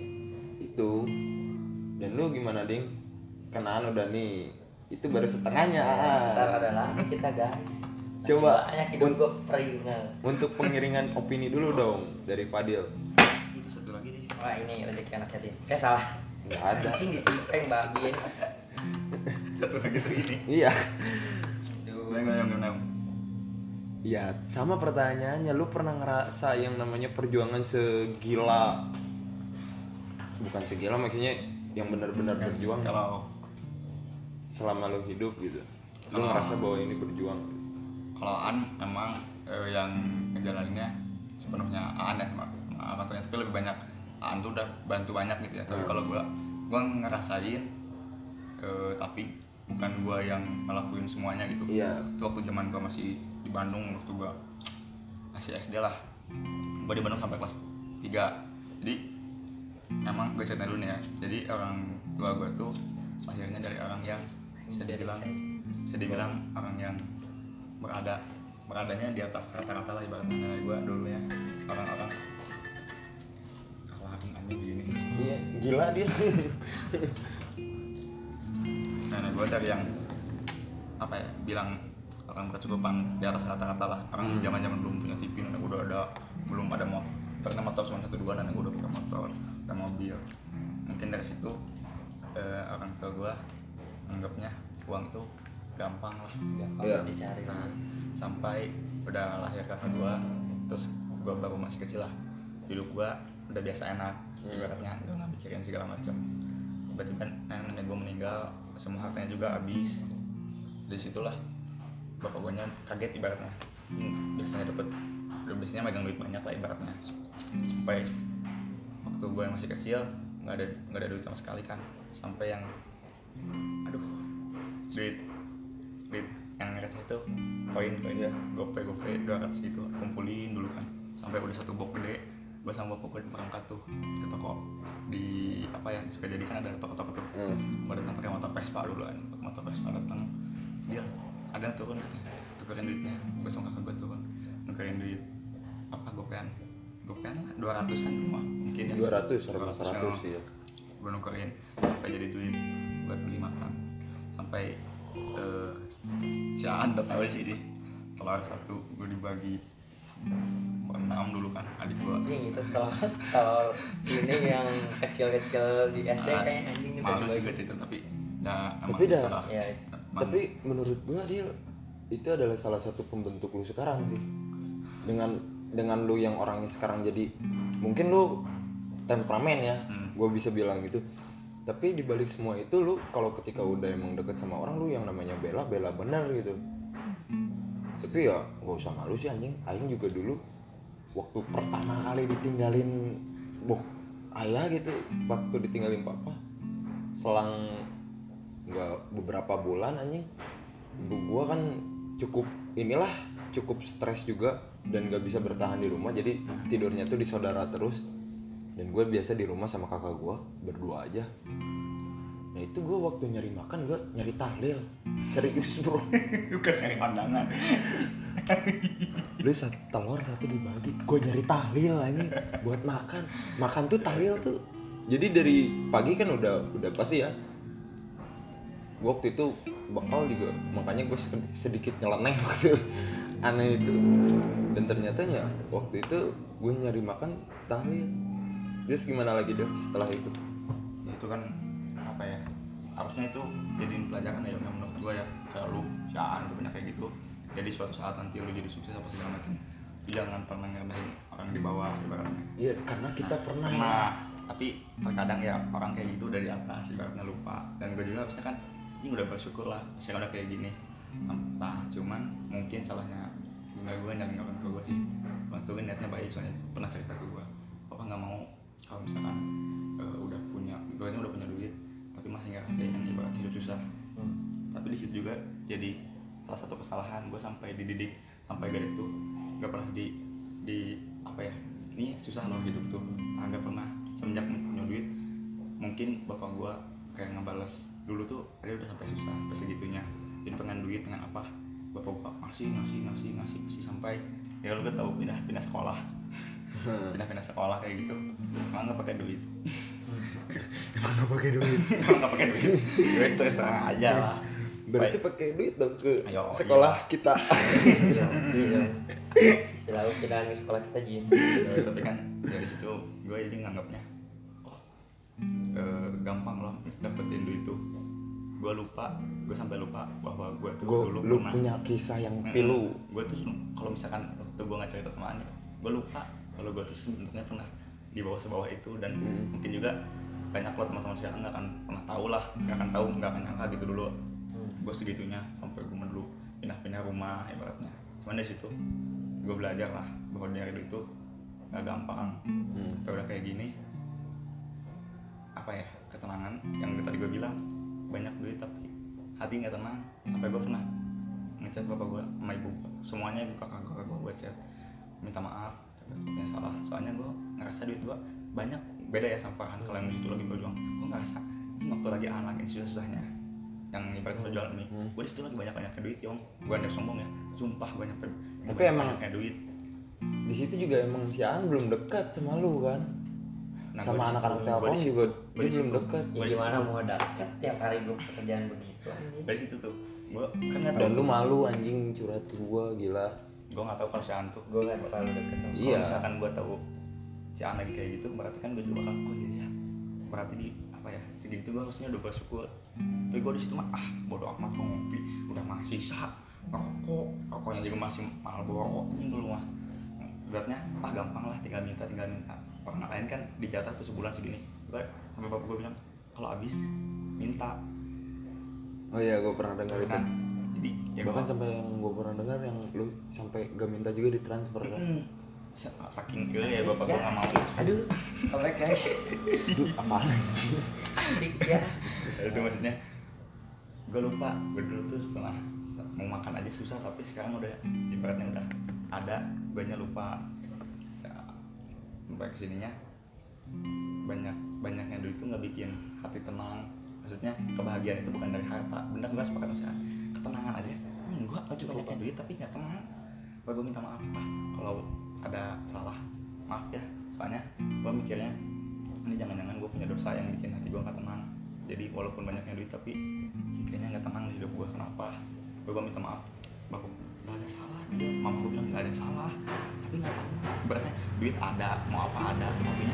itu. Dan lu gimana ding? Kan Aan udah nih. Itu baru setengahnya. Aan. ntar ada lagi kita guys Masih Coba. banyak hidup gue untuk pengiringan opini dulu dong dari Fadil. Itu satu lagi deh wah ini rezeki anak yatim. Eh salah. Nggak ada. Anjing ditipeng babi satu lagi tuh ini. Iya. Iya, sama pertanyaannya, lu pernah ngerasa yang namanya perjuangan segila? Bukan segila maksudnya yang benar-benar berjuang. kalau selama lu hidup gitu. Lu ngerasa bahwa ini berjuang. Kalau An memang eh, yang ngejalaninnya sepenuhnya An ya mak- ma- orang tuanya tapi lebih banyak An tuh udah bantu banyak gitu ya. Tapi kalau gua gua ngerasain eh, tapi bukan gua yang ngelakuin semuanya gitu. Iya. itu waktu zaman gua masih di Bandung waktu gua masih SD lah. Gua di Bandung sampai kelas 3 jadi emang gue cerita dulu nih ya. Jadi orang tua gua tuh lahirnya dari orang yang bisa dibilang bisa dibilang orang yang berada beradanya di atas rata-rata lah ibaratnya. Dari gua dulu ya orang-orang. Kalau anjing begini. Iya, gila dia. nenek gue dari yang apa ya bilang orang berkecukupan di atas rata-rata lah. Orang Hmm. zaman zaman belum punya TV nenek gue udah ada belum ada motor pernah motor cuma satu dua nenek gue udah punya motor dan mobil. Mungkin dari situ eh, orang tua gue anggapnya uang tuh gampang lah gampang Iya. dicari. Nah sampai udah lahir kakak gue terus gue baru masih kecil lah. Hidup gue udah biasa enak Hmm. ibaratnya udah nggak mikirin segala macam tiba-tiba nenek gue meninggal semua hartanya juga habis. Dari situlah bapak gue kaget ibaratnya. Hmm, biasanya dapat udah biasanya megang duit banyak lah ibaratnya. Sampai waktu gue masih kecil nggak ada nggak ada duit sama sekali kan. Sampai yang aduh duit duit yang receh itu koin koin ya. Gope gope dua ratus itu kumpulin dulu kan. Sampai udah satu box gede gue sama bapak gue berangkat tuh ke toko. Di apa ya suka jadi kan ada toko-toko tuh. Hmm. gue datang pakai motor Vespa dulu kan motor Vespa datang. Dia ada yang turun katanya tukerin duitnya. Gue sama kakak gue turun nukerin duit apa gopean. Gopean lah dua ratusan cuma mungkin ya. 200 sama 100 ya. gue nukerin sampai jadi duit buat beli makan. Sampai eh si Aan udah tahu sih dia telur satu gue dibagi enam dulu kan adik gue anjing itu kalau kalau ini yang kecil-kecil di SD Ah, kayak anjing itu malu sih gue cerita tapi nah Tapi dah- itulah. ya Tapi menurut gua sih itu adalah salah satu pembentuk lu sekarang sih. Dengan dengan lu yang orangnya sekarang jadi mungkin lu temperamen ya. Hmm. Gua bisa bilang gitu. Tapi dibalik semua itu lu kalau ketika udah emang deket sama orang lu yang namanya bela bela benar gitu. Tapi ya gak usah malu sih anjing. Aing juga dulu waktu pertama kali ditinggalin boh ayah gitu waktu ditinggalin papa selang nggak beberapa bulan anjing ibu gua kan cukup inilah cukup stres juga dan gak bisa bertahan di rumah jadi tidurnya tuh di saudara terus dan gue biasa di rumah sama kakak gua berdua aja. Nah itu gue waktu nyari makan gue nyari tahlil. Serius bro. Bukan nyari pandangan. Lu satu telur satu dibagi. Gue nyari tahlil aja buat makan. Makan tuh tahlil tuh. Jadi dari pagi kan udah udah pasti ya. Gua waktu itu bakal juga makanya gue sedikit nyeleneh waktu aneh itu. Dan ternyata ya waktu itu gue nyari makan tahlil terus gimana lagi deh setelah itu? Ya itu kan apa ya harusnya itu jadiin pelajaran ya yang menurut gue ya. Kayak lu si Aan banyak kayak gitu. Jadi suatu saat nanti lu jadi sukses apa segala macam jangan pernah ngerendahin orang di bawah ibaratnya. Iya karena kita pernah. ya. nah tapi terkadang ya orang kayak gitu dari atas ibaratnya lupa. Dan gue juga harusnya kan ini udah bersyukur lah saya udah kayak gini. Nah cuman mungkin salahnya gimana gue nyari orang tua gue sih. Waktu gue niatnya baik soalnya pernah cerita ke gue papa nggak mau kalau misalkan eh, udah punya gue udah punya duit tapi masih nggak ngerasain ibarat hidup susah. Hmm. tapi di situ juga jadi salah satu kesalahan gue sampai dididik sampai gak itu gak pernah di di apa ya ini susah loh hidup tuh. Ah, nggak pernah semenjak punya duit mungkin bapak gue kayak ngebales dulu tuh dia udah sampai susah sampai segitunya. Jadi pengen duit dengan apa? Bapak gue ngasih ngasih ngasih ngasih ngasih sampai ya lu kan tahu pindah pindah sekolah pindah pindah sekolah kayak gitu. Emang nggak pakai duit. Emang gak pakai duit? Emang nggak pakai duit. Duit terus terang aja lah. Berarti pakai duit dong ke Ayo, sekolah kita. Iya. Iya. Selalu kita di sekolah kita Jin. Ya, tapi kan dari situ gue jadi nganggapnya oh eh, gampang loh dapetin duit tuh. Gue lupa gue sampai lupa bahwa gue tuh gue dulu lu pernah punya kisah yang pilu. Gue tuh kalau misalkan waktu gue nggak cerita sama Ani gue lupa kalau gue tuh sebenarnya pernah di bawah sebawah itu dan Hmm. mungkin juga banyak lo teman-teman saya nggak akan pernah tahu lah nggak akan tahu nggak akan nyangka gitu dulu Hmm. gue segitunya sampai gue dulu pindah-pindah rumah ibaratnya cuman dari situ gue belajar lah bahwa dari itu nggak gampang Hmm. udah kayak gini apa ya ketenangan yang tadi gue bilang banyak duit tapi hati nggak tenang sampai gue pernah ngechat bapak gue sama ibu gue semuanya ibu kakak gue gue chat minta maaf yang salah soalnya gue ngerasa duit gue banyak. Beda ya sama Farhan kalau yang di situ lagi berjuang. Gue ngerasa ini waktu lagi anak yang susah susahnya yang ibaratnya berjualan mie Hmm. gue di situ lagi banyak banyaknya duit yong. Gue ada sombong ya sumpah banyak Tapi emang- banyaknya duit. di situ juga emang si Aan belum dekat sama lu kan? Nah, sama anak-anak di juga dia belum dekat. Ya gimana mau deket tiap hari gue pekerjaan begitu dari situ tuh gue kan dan lu malu anjing curhat gua gila gue nggak tahu kalau si Antu Gue gak terlalu deket sama Iya. kalau misalkan gue tahu si An lagi kayak gitu berarti kan gue juga bakal oh iya ya berarti di apa ya segitu gue harusnya udah bersyukur tapi gue di situ mah ah bodo amat kok ngopi udah masih sisa rokok rokoknya juga masih Marlboro ini dulu mah. Beratnya ah gampang lah tinggal minta tinggal minta. Orang lain kan dijatah tuh sebulan segini. Gue sampai bapak gue bilang kalau habis minta. Oh iya gua pernah dengar itu. kan ya bahkan sampai yang gua pernah dengar yang lu sampai gak minta juga ditransfer kan Mm. Sa- saking gue ya bapak gue nggak mau Aduh, sorry guys. Duh, apaan anjing? Asik ya. itu maksudnya gue lupa gue dulu tuh pernah mau makan aja susah tapi sekarang udah ibaratnya udah ada gue lupa ya, sampai ke sininya banyak banyaknya duit itu nggak bikin hati tenang maksudnya kebahagiaan itu bukan dari harta bener gue sepakat sama ketenangan aja. Hmm, gue aja banyaknya duit tapi nggak tenang. Gue minta maaf Pak, kalau ada salah maaf ya. Soalnya gue mikirnya ini jangan-jangan gue punya dosa yang bikin hati gue nggak tenang. Jadi walaupun banyaknya duit tapi kayaknya nggak tenang di hidup gue kenapa? Gue minta maaf. Bapak nggak ada salah. Dia mama gue bilang nggak ada salah. Tapi nggak tahu. Berarti duit ada mau apa ada tapi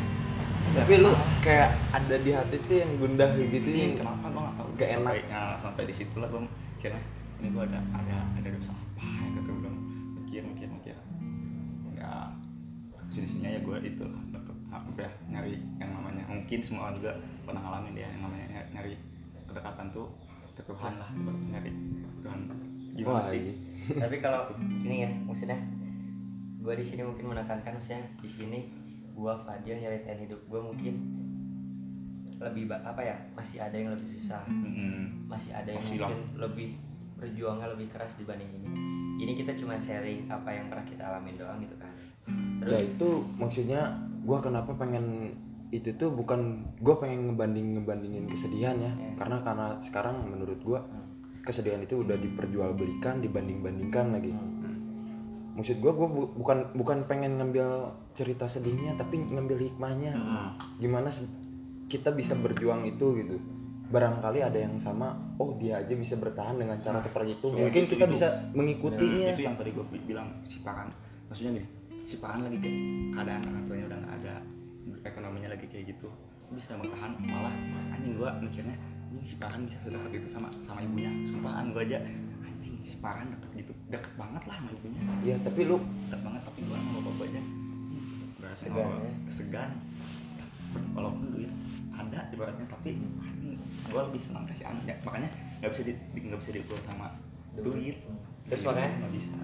tapi lu kayak ada di hati tuh yang gundah gitu. Yang kenapa? Gue nggak tahu. Gak enak. sampai, nah, sampai di situ lah gue kira ini gue ada ada ada dosa apa ya? Gitu gue mikir mikir mikir. Nggak sini sininya ya gue itu lah dapet apa ya nyari yang namanya. Mungkin semua orang juga pernah ngalamin dia yang namanya nyari, kedekatan tuh ke Tuhan lah nyari Tuhan. Gimana Wah, sih? iya. Tapi kalau ini ya, maksudnya gue di sini mungkin menekankan maksudnya di sini gue Fadil nyeritain hidup gue mungkin lebih apa ya masih ada yang lebih susah. Mm-mm. masih ada yang Masih lah. mungkin lebih berjuangnya lebih keras dibanding ini. Ini kita cuma sharing apa yang pernah kita alamin doang gitu kan. Ya terus? itu maksudnya gua kenapa pengen itu tuh bukan gue pengen ngebanding ngebandingin kesedihan ya. Iya. karena karena sekarang menurut gue kesedihan itu udah diperjualbelikan dibanding bandingkan lagi maksud gue gue bukan bukan pengen ngambil cerita sedihnya tapi ngambil hikmahnya. Gimana se- kita bisa berjuang itu gitu barangkali ada yang sama oh dia aja bisa bertahan dengan cara seperti itu. Iya, mungkin itu- kita itu. bisa mengikutinya. Itu yang tadi gue bilang si Pakan maksudnya nih si Pakan lagi kayak keadaan orang tuanya udah nggak ada ekonominya lagi kayak gitu bisa bertahan. Malah anjing gue mikirnya anjing si Pakan bisa sedekat itu sama sama ibunya. Sumpahan gue aja anjing si Pakan deket gitu. Deket banget lah sama ibunya. Ya tapi lu deket banget tapi gue sama bapak aja berasa Segan, ya. segan walaupun duit ada ibaratnya tapi gue lebih senang kasih anak ya makanya nggak bisa di nggak bisa diukur sama duit Terus Duit makanya? nggak bisa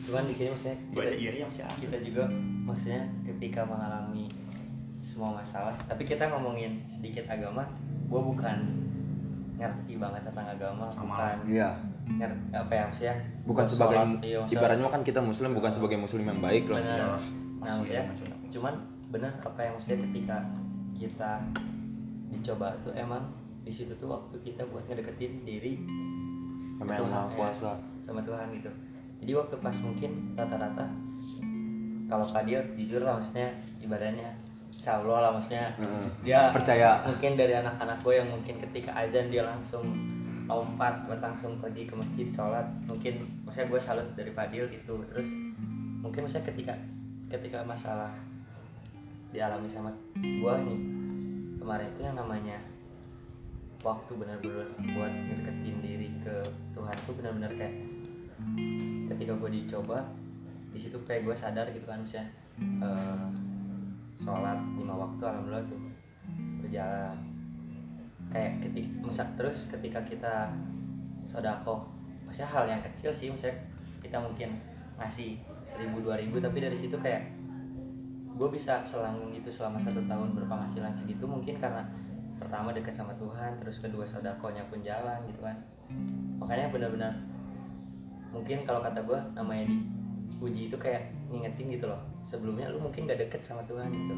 cuman di sini maksudnya gue kita, aja iri sama si anak kita juga maksudnya ketika mengalami semua masalah tapi kita ngomongin sedikit agama gue bukan ngerti banget tentang agama Sama. bukan iya ngerti apa ya maksudnya bukan sholat, sebagai iya, maksudnya- ibaratnya kan kita muslim bukan sebagai muslim yang baik lah Benar. Ya, nah maksudnya maksudnya maksudnya. cuman benar apa yang maksudnya ketika kita dicoba tuh emang di situ tuh waktu kita buat ngedeketin diri sama yang maha Tuhan, kuasa. ya, sama Tuhan gitu. Jadi waktu pas mungkin rata-rata kalau Fadil jujur lah maksudnya ibadahnya Allah lah maksudnya. Heeh. dia percaya. mungkin dari anak-anak gue yang mungkin ketika azan dia langsung lompat langsung pergi ke masjid sholat mungkin maksudnya gue salut dari Fadil gitu. Terus mungkin maksudnya ketika ketika masalah dialami sama gue nih kemarin itu yang namanya waktu benar-benar buat ngedeketin diri ke Tuhan tuh benar-benar kayak ketika gue dicoba di situ kayak gue sadar gitu kan misalnya eh, sholat lima waktu alhamdulillah tuh berjalan. Kayak ketika misal terus ketika kita sodako maksudnya hal yang kecil sih misalnya kita mungkin ngasih seribu dua ribu tapi dari situ kayak gue bisa selanggung itu selama satu tahun berpenghasilan segitu mungkin karena pertama dekat sama Tuhan terus kedua sodakonya pun jalan gitu kan. Makanya benar-benar mungkin kalau kata gue namanya di uji itu kayak ngingetin gitu loh. Sebelumnya lu mungkin gak deket sama Tuhan gitu.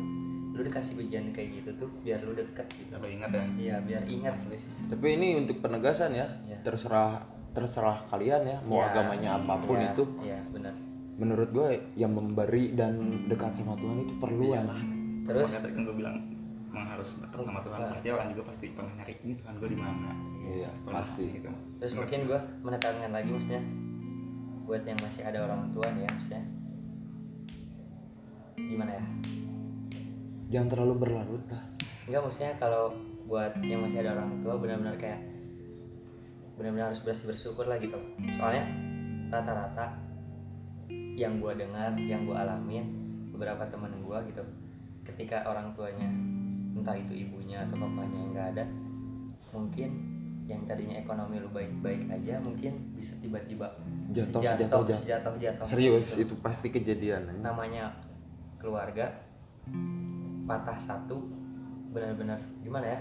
Lu dikasih ujian kayak gitu tuh biar lu deket gitu. Kalau ingat ya. Iya biar ingat tapi ini untuk penegasan ya. Iya. terserah terserah kalian ya mau Iya, agamanya apa pun iya, itu. iya benar. Menurut gue yang memberi dan dekat sama Tuhan itu perlu Iyalah. ya terus? Makanya tadi kan gue bilang emang harus dekat sama Tuhan. pasti orang juga pasti pernah nyari ini Tuhan gue di mana. iya Pernah pasti. gitu. Terus mungkin gue menekankan lagi maksudnya buat yang masih ada orang tua nih ya maksudnya. Gimana ya? Jangan terlalu berlarut lah enggak maksudnya kalau buat yang masih ada orang tua benar-benar kayak benar-benar harus bersih bersyukur lah gitu. Soalnya rata-rata yang gua dengar yang gua alamin beberapa teman gua gitu ketika orang tuanya entah itu ibunya atau bapaknya yang nggak ada mungkin yang tadinya ekonomi lu baik-baik aja mungkin bisa tiba-tiba Jatuh, jatuh. jatuh serius gitu itu pasti kejadian namanya keluarga patah satu benar-benar gimana ya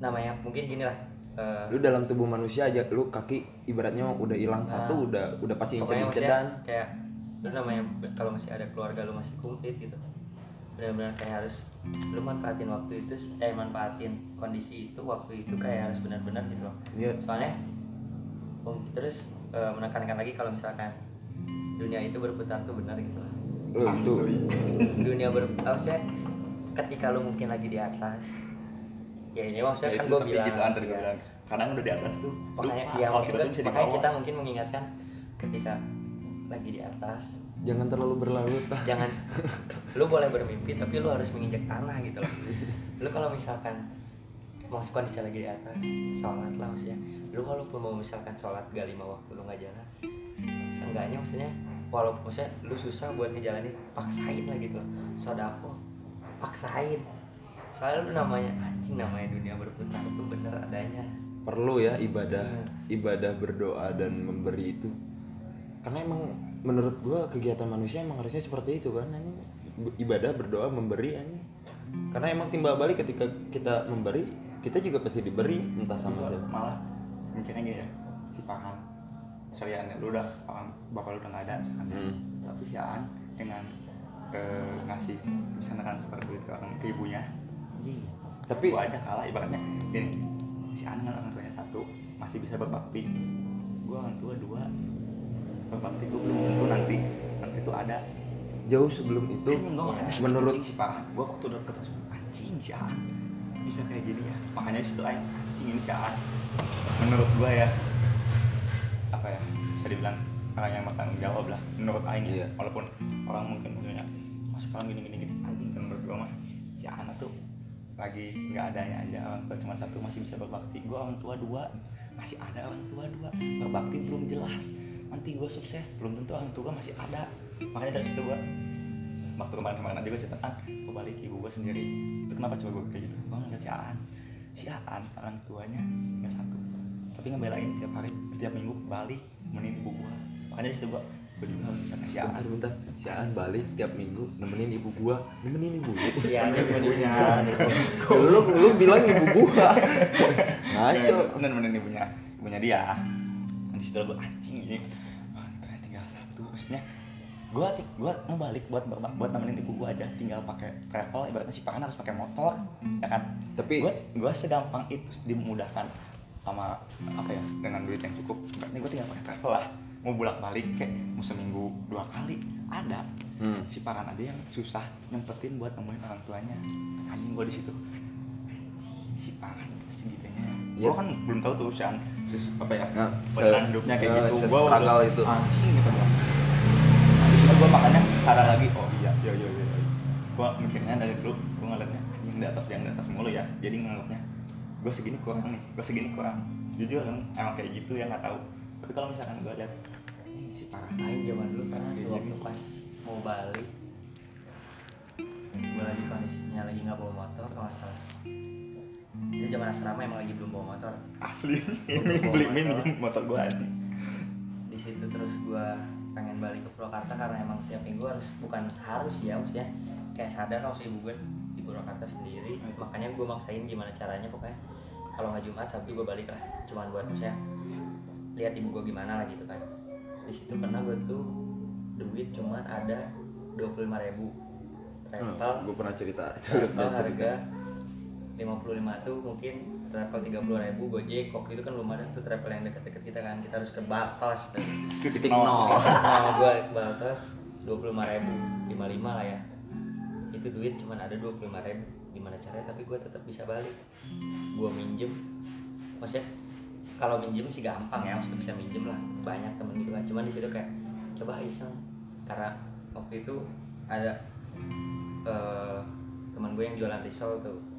namanya mungkin gini lah eh, lu dalam tubuh manusia aja lu kaki ibaratnya udah hilang Nah. satu udah udah pasti incetan kayak lu namanya kalau masih ada keluarga lu masih komplit gitu benar-benar kayak harus lu manfaatin waktu itu eh manfaatin kondisi itu waktu itu kayak harus benar-benar gitu loh. Iya. soalnya um, terus eh, menekankan lagi kalau misalkan dunia itu berputar tuh benar gitu loh itu dunia ber maksudnya ketika lu mungkin lagi di atas ya ini maksudnya Ya, kan gue bilang gitu kan ya. bilang. Kadang udah di atas tuh makanya lupa ya kalau mungkin kita bisa makanya kita mungkin mengingatkan ketika lagi di atas jangan terlalu berlarut lah jangan. Lu boleh bermimpi tapi lu harus menginjak tanah gitu loh. Lu kalau misalkan mau kondisi lagi di atas sholat lah maksudnya. Lu walaupun mau misalkan sholat gak lima waktu lu nggak jalan seenggaknya maksudnya walaupun maksudnya lu susah buat ngejalanin paksain lah gitu loh. Sodako paksain. Soalnya lu namanya anjing namanya dunia berputar tuh bener adanya. Perlu ya ibadah Iya. ibadah berdoa dan memberi itu. Karena emang menurut gua kegiatan manusia emang harusnya seperti itu kan anjing. ibadah berdoa memberi anjing. karena emang timbal balik ketika kita memberi kita juga pasti diberi entah sama siapa. malah mikirnya gini ya si Pahan. Sorry lu udah Pahan bapak lu udah nggak ada misalkan. Hmm. tapi si Aan dengan eh, ngasih bisa transfer duit ke orang ke ibunya. Tapi gua aja kalah ibaratnya. Gini si anak orang tuanya satu masih bisa berbakti. Gua orang tua dua berbakti gua belum tentu nanti. Nanti tuh ada. Jauh sebelum itu anjing gua makanya menurut si parah gua waktu udah ketemu anjing si Aan bisa kayak gini ya. Makanya di situ aing anjing ini si Aan menurut gua ya apa ya bisa dibilang orang yang bertanggung jawab lah menurut aing Iya. ya walaupun orang mungkin punya mas orang gini gini gini. Anjing kan menurut gua mah si Aan tuh lagi nggak adanya aja orang tua cuma satu masih bisa berbakti. Gua orang tua dua masih ada orang tua dua. Berbakti belum jelas nanti gua sukses belum tentu orang tua masih ada. Makanya dari situ gua waktu kemarin-kemarin aja gue cerita ah gue balik ibu gue sendiri. Itu kenapa coba gue kayak gitu? Gue ngeliat si Aan. Si Aan orang tuanya tinggal satu. Tapi ngebelain tiap hari tiap minggu balik nemenin ibu gue makanya di situ gue gue juga harus bisa si Aan. Bentar bentar. Si Aan balik tiap minggu nemenin ibu gua. Nemenin ibu Iya, ibunya. lu lu bilang ibu gua. Ngaco. dan nemenin ibunya ibunya dia. Di situ gue anjing ini Wah, ternyata tinggal satu maksudnya gue gue mau balik buat buat nemenin ibu gue aja tinggal pakai travel ibaratnya si Pakan harus pakai motor ya kan? Tapi gue gue segampang itu dimudahkan sama apa ya dengan duit yang cukup. Berarti gue tinggal pakai travel lah mau bolak balik kayak mau seminggu dua kali ada. Hmm. si Pakan aja yang susah nyempetin buat nemuin orang tuanya. Anjing gue di situ. Si Pakan segitunya. Iya. gue kan belum tahu tuh usiaan sus apa ya Nah, beneran hidupnya kayak eh, gitu. udah itu. anjing gitu situ gue makanya sadar lagi. Oh iya. Iya iya iya gue mikirnya dari dulu gue ngeliatnya anjing di atas yang di atas mulu ya. Jadi nganggapnya gue segini kurang nih gue segini kurang. Jujur kan emang kayak gitu ya nggak tahu. Tapi kalau misalkan gue lihat ini si parah Aing zaman dulu pernah Kayak tuh waktu gini. pas mau balik. Gue lagi kondisinya lagi nggak bawa motor kalau nggak salah. Itu zaman asrama emang lagi belum bawa motor. Asli. Bawa beli minjem motor. gue anjing. Di situ terus gue pengen balik ke Purwakarta karena emang tiap minggu harus bukan harus ya maksudnya kayak sadar harus ibu gue di Purwakarta sendiri. Makanya gue maksain gimana caranya pokoknya kalau nggak Jumat Sabtu gue balik lah. Cuman buat maksudnya lihat ibu gue gimana lah gitu kan. Di situ pernah gue tuh duit cuman ada dua puluh lima ribu. Travel. gue pernah cerita itu travel pernah cerita. harga 55 tuh mungkin travel 30 ribu gojek waktu itu kan belum ada tuh travel yang deket-deket kita kan. Kita harus ke Batas tuh. Titik nol. nah gue ke Batas 25 ribu 55 lah ya. Itu duit cuman ada 25 ribu. Gimana caranya? Tapi gue tetap bisa balik. Gue minjem. Maksudnya kalau minjem sih gampang ya. Maksudnya bisa minjem lah. Banyak temen gitu kan cuman di situ kayak coba iseng. Karena waktu itu ada eh, teman gue yang jualan risol tuh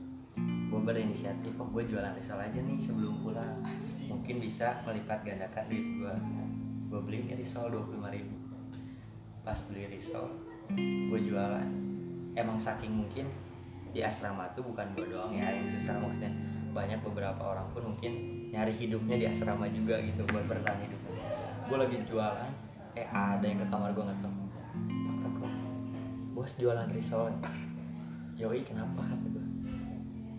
gue berinisiatif oh gue jualan risol aja nih sebelum pulang. Mungkin bisa melipat gandakan duit gue gue beli nih risol 25 ribu. Pas beli risol gue jualan. Emang saking mungkin di asrama tuh bukan gue doang ya yang susah maksudnya. Banyak beberapa orang pun mungkin nyari hidupnya di asrama juga gitu buat bertahan hidupnya gue lagi jualan eh ada yang ke kamar gue ngetok. Tok tok tok. Bos jualan risol. Yoi kenapa? kata gue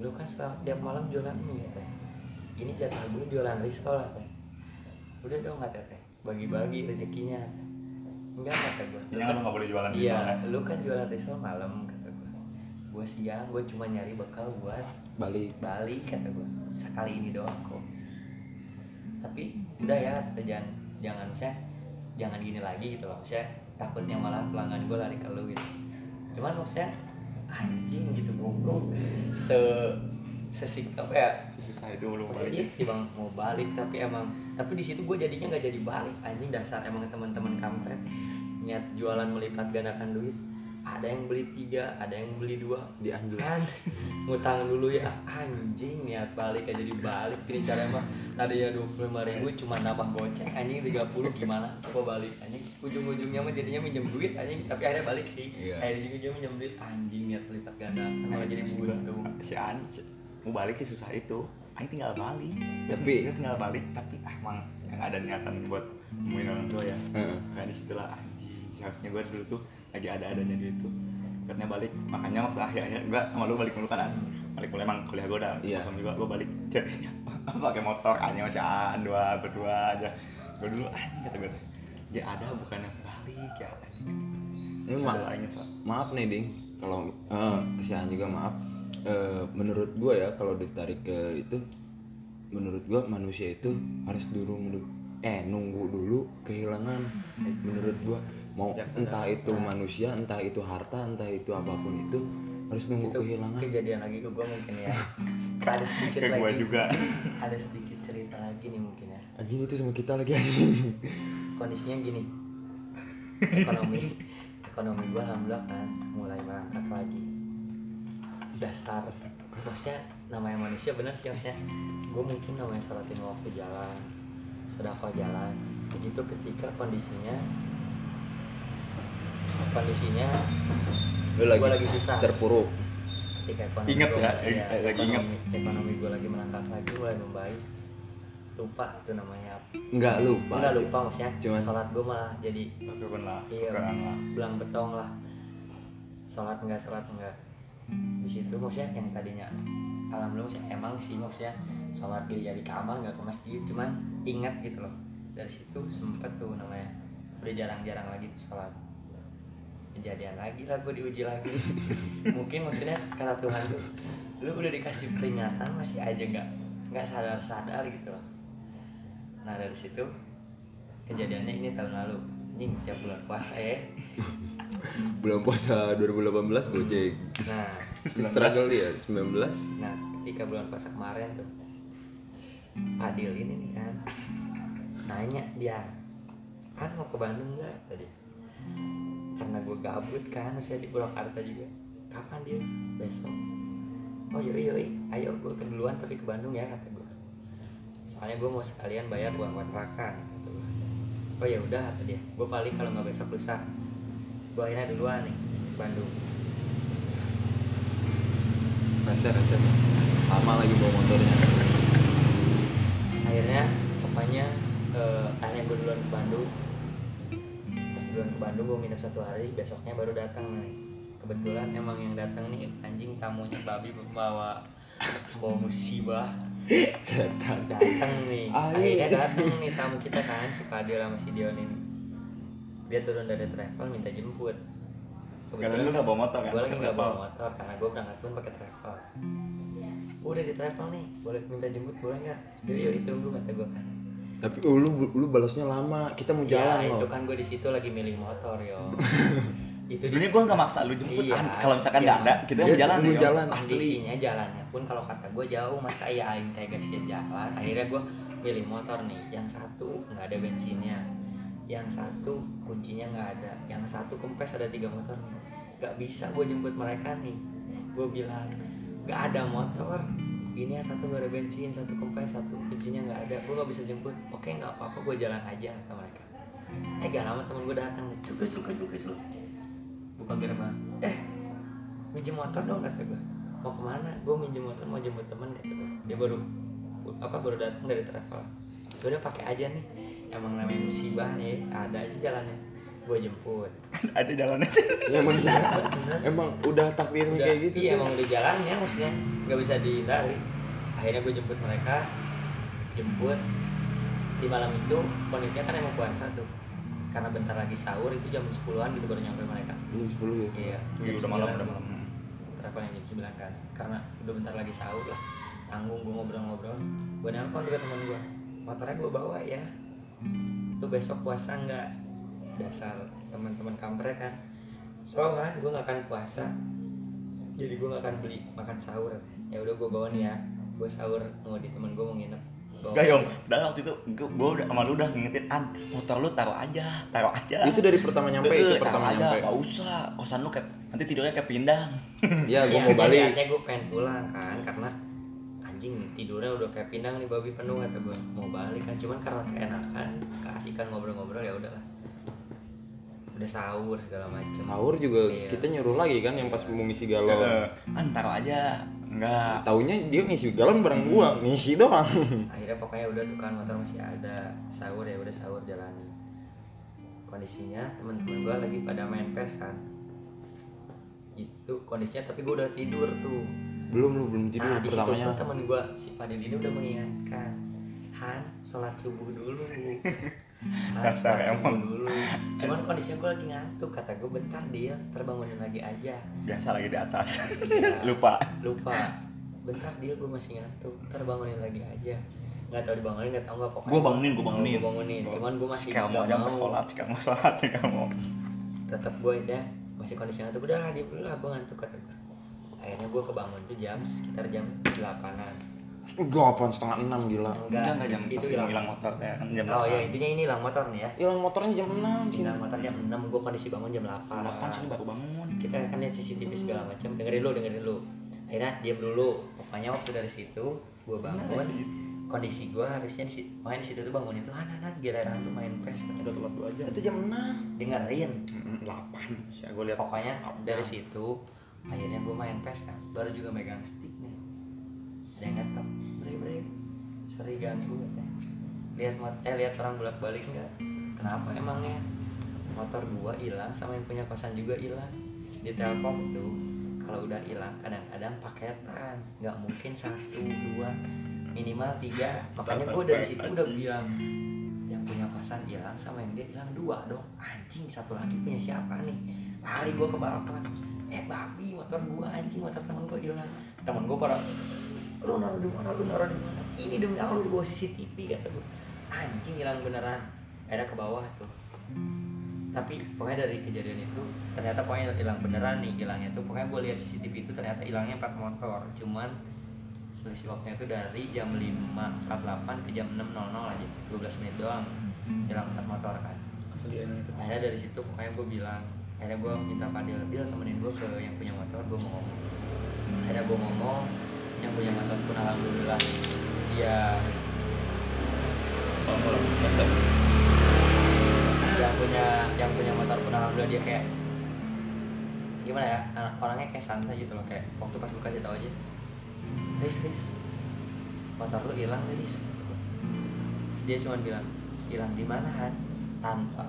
lu kan selama tiap malam jualan mie ya teh. Ini jatah gue jualan risol lah teh. Udah dong kata teh. Bagi-bagi rezekinya. Enggak kata gue Ini kan nggak boleh jualan di iya sana. lu kan jualan risol malam kata gue gue siang gue cuma nyari bekal buat balik balik kata gue sekali ini doang kok. Tapi udah ya kata, jangan jangan saya jangan gini lagi gitu loh saya takutnya malah pelanggan gue lari ke lu gitu. Cuman maksudnya anjing gitu goblok. Se sesik apa ya? Susah itu belum balik. bang mau balik tapi emang tapi di situ gue jadinya nggak jadi balik. Anjing dasar emang teman-teman kampret. Niat jualan melipat gandakan duit ada yang beli tiga ada yang beli dua dianjur kan ngutang dulu ya. Anjing niat balik aja jadi balik ini cara emang tadi ya dua puluh lima ribu cuma nambah goceng anjing 30 gimana? Coba balik anjing? Ujung-ujungnya mah jadinya minjem duit anjing. Tapi akhirnya balik sih. Iya. akhirnya ujungnya minjem duit. Anjing niat melipat gandakan malah jadi buntu. Si An si- mau balik sih susah itu. Aing tinggal balik. Tapi- dia tinggal balik tapi ah, emang yang ada niatan buat nemuin orang tua ya. Heeh. kayak di situlah anjing. Seharusnya gue dulu tuh lagi ada adanya duit tuh karena balik makanya waktu akhir akhir gue sama lu balik dulu kan An. balik mulai emang kuliah gue udah Iya. kosong juga gue balik jadinya pakai motor hanya masih An dua berdua aja. Gue dulu anjing kata gue ya ada bukan yang balik ya. Ini ma- maaf nih ding. Kalau eh kesian juga maaf. Eh, menurut gua ya kalau ditarik ke itu menurut gua manusia itu harus dulu eh nunggu dulu kehilangan menurut gua mau Ya, entah itu manusia entah itu harta entah itu apa pun itu harus nunggu itu kehilangan. kejadian lagi ke gue mungkin ya. Ada sedikit gua lagi. juga. ada sedikit cerita lagi nih mungkin ya. Anjing itu sama kita lagi anjing. Kondisinya gini. Ekonomi ekonomi gue alhamdulillah kan mulai merangkak lagi. Dasar. Maksudnya namanya manusia bener sih maksudnya gue mungkin namanya sholat lima waktu jalan sedekah jalan. Begitu ketika kondisinya kondisinya lu lagi, Gua lagi susah. terpuruk ketika ekonomi Ingat gua- ya, eh, lagi ingat. ekonomi, ekonomi gue lagi menangkap lagi mulai membaik lupa itu namanya apa nggak lupa Enggak lupa maksudnya Cuman- sholat gue malah jadi Turun lah. Iya. Belang betong lah sholat enggak sholat enggak di situ maksudnya yang tadinya alhamdulillah maksudnya emang sih maksudnya sholat di jadi kamar nggak ke masjid cuman ingat gitu loh dari situ sempet tuh namanya udah jarang-jarang lagi tuh sholat kejadian lagi lah gue diuji lagi. Mungkin maksudnya kata Tuhan tuh lu udah dikasih peringatan masih aja nggak nggak sadar-sadar gitu loh. Nah dari situ kejadiannya ini tahun lalu. Ini tiap bulan puasa ya. Bulan puasa 2018 gojek. Nah struggle dia 19 nah ketika bulan puasa kemarin tuh Adil ini nih kan nanya dia kan mau ke Bandung nggak? Tadi karena gue gabut kan saya di Purwakarta juga. Kapan dia? Besok. Oh yoi yoi ayo gue ke duluan tapi ke Bandung ya kata gue soalnya gue mau sekalian bayar uang kontrakan kata gue oh ya udah kata dia. Gue paling kalau nggak besok lusa. Gue akhirnya duluan nih ke Bandung. Reset reset. Lama lagi bawa motornya. Akhirnya pokoknya eh, akhirnya gue duluan ke Bandung duluan ke Bandung gue nginep satu hari besoknya baru datang nih. Kebetulan emang yang datang nih anjing tamunya babi bawa bawa musibah. Setan. Datang nih. Akhirnya datang nih tamu kita kan si Fadil sama si Dion ini. Dia turun dari travel minta jemput. Karena lu nggak bawa motor kan? gue lagi nggak bawa motor karena gue berangkat pun pakai travel. Udah di travel nih boleh minta jemput boleh nggak? Yuk yuk ditunggu kata gue kan tapi uh, lu lu balasnya lama. Kita mau jalan ya, loh. itu kan gue di situ lagi milih motor yo. Itu Sebenarnya gue nggak maksa lu jemput Iya, kan. Kalau misalkan iya. nggak ada, kita Dia mau jalan mau nih. jalan. kondisinya jalannya. Pun kalau kata gue jauh mas saya aing guys ya jalan. Akhirnya gue pilih motor nih. Yang satu nggak ada bensinnya. Yang satu kuncinya nggak ada. Yang satu kempes ada tiga motor nih nggak bisa gue jemput mereka nih. Gue bilang nggak ada motor ini yang satu nggak ada bensin satu kempes satu kuncinya nggak ada. Gue nggak bisa jemput. Oke nggak apa-apa gue jalan aja kata mereka. Eh gak lama temen gue datang. Cuk cuk cuk cuk buka gerbang eh minjem motor dong kata gue mau ke mana? Gue minjem motor mau jemput temen kata gue dia baru apa baru datang dari travel. "Ya udah pakai aja nih. Emang namanya musibah nih ada aja jalannya. Gue jemput. Ada jalannya. ya emang emang udah takdirnya kayak gitu iya emang udah jalannya maksudnya nggak bisa dihindari. Akhirnya gue jemput mereka. Jemput. Di malam itu kondisinya kan emang puasa tuh. Karena bentar lagi sahur itu jam 10-an gitu baru nyampe mereka. Jam 10 ya? Iya jam udah malam, 9. udah malam. travelnya jam 9 kan. Karena udah bentar lagi sahur lah. Tanggung gue ngobrol-ngobrol. Gue nelpon juga teman gue motornya gue bawa ya. Lu besok puasa nggak? Dasar teman-teman kampret kan. So kan gue nggak akan puasa. Jadi gue nggak akan beli makan sahur ya udah gue bawa nih ya. Gue sahur mau di temen gue mau nginep. Bawa Gak yong, aja. dan waktu itu. Gue udah sama lu udah ngingetin an motor lu taruh aja, taruh aja. itu dari pertama nyampe itu pertama aja, nyampe. Gak usah, kosan lu kayak nanti tidurnya kayak pindang. ya gue Iya, mau balik. niatnya gue pengen pulang kan karena anjing tidurnya udah kayak pindang nih babi penuh kata gue mau balik kan cuman karena keenakan keasikan ngobrol-ngobrol ya udahlah. Udah sahur segala macem. Sahur juga Iya. kita nyuruh lagi kan yang pas mau ngisi galon. An taruh aja, enggak. taunya dia ngisi galon bareng gua ngisi doang. Akhirnya pokoknya udah tuh kan motor masih ada sahur ya udah sahur jalani. Kondisinya teman-teman gue lagi pada main pes kan. Itu kondisinya tapi gue udah tidur tuh. Belum lu belum tidur nah di situ pertamanya. pun teman gue si Fadil ini udah mengingatkan Han sholat subuh dulu Dasar Langsung emang. dulu. Cuman kondisinya gue lagi ngantuk kata gue bentar dia terbangunin lagi aja. Biasa lagi di atas. Iya. lupa. Lupa. Bentar dia gue masih ngantuk terbangunin lagi aja. Nggak tahu dibangunin nggak tahu nggak pokoknya Gua bangunin, gua Oh, bangunin. gua bangunin. Cuman gue masih sekarang mau jam sholat sekarang mau sholat sekarang mau. Tetap gue ya masih kondisi ngantuk. Udah lah dia dulu lah gue ngantuk kata gue akhirnya gue kebangun tuh jam sekitar jam delapanan Delapan setengah enam gila. enggak enggak jam itu hilang hilang. motor ya kan jam oh ya delapan. intinya ini hilang motor nih ya. Hilang motornya jam enam sih. hilang motor jam 6 gue kondisi bangun jam 8 delapan sini baru bangun. Kita kan lihat CCTV segala macam. Dengerin lu dengerin lu. Akhirnya diam dulu. Pokoknya waktu dari situ gue bangun. kondisi gue harusnya di situ main di situ tuh bangun itu han han giliran tuh main pes kata udah telat dua jam Itu jam enam. dengerin. Delapan. Ya gue lihat pokoknya dari situ akhirnya gue main pes kan. Baru juga megang stick nih. Ada yang ngetok sorry ganggu. Lihat eh lihat orang bolak balik nggak? Kenapa emangnya? Motor gua hilang sama yang punya kosan juga hilang. Di telkom tuh kalau udah hilang kadang-kadang paketan. Nggak mungkin satu dua minimal tiga. Makanya gue dari situ udah bilang yang punya kosan hilang sama yang dia hilang dua dong. Anjing satu lagi punya siapa nih? Lari gue ke balapan eh babi motor gua anjing motor temen gua hilang. Temen gua pada lu naruh di mana lu naruh di mana? Ini demi allah di bawah CCTV kata gua. Anjing hilang beneran. Ada ke bawah tuh. Tapi pokoknya dari kejadian itu ternyata pokoknya hilang beneran nih hilangnya tuh. Pokoknya gue lihat CCTV itu ternyata hilangnya pakai motor. Cuman selisih waktunya itu dari jam 5.48 ke jam 6.00 aja. 12 menit doang. Hilang empat motor kan. Akhirnya dari situ pokoknya gue bilang akhirnya gue minta Fadil Fadil temenin gue ke yang punya motor gue mau ngomong. Akhirnya gue ngomong yang punya motor pun alhamdulillah. Dia yang punya yang punya motor pun alhamdulillah dia kayak gimana ya anak- orangnya kayak santai gitu loh kayak waktu pas kasih tau aja. Riz Riz. Motor lu hilang Riz. Terus dia cuma bilang hilang di mana Han? Tanpa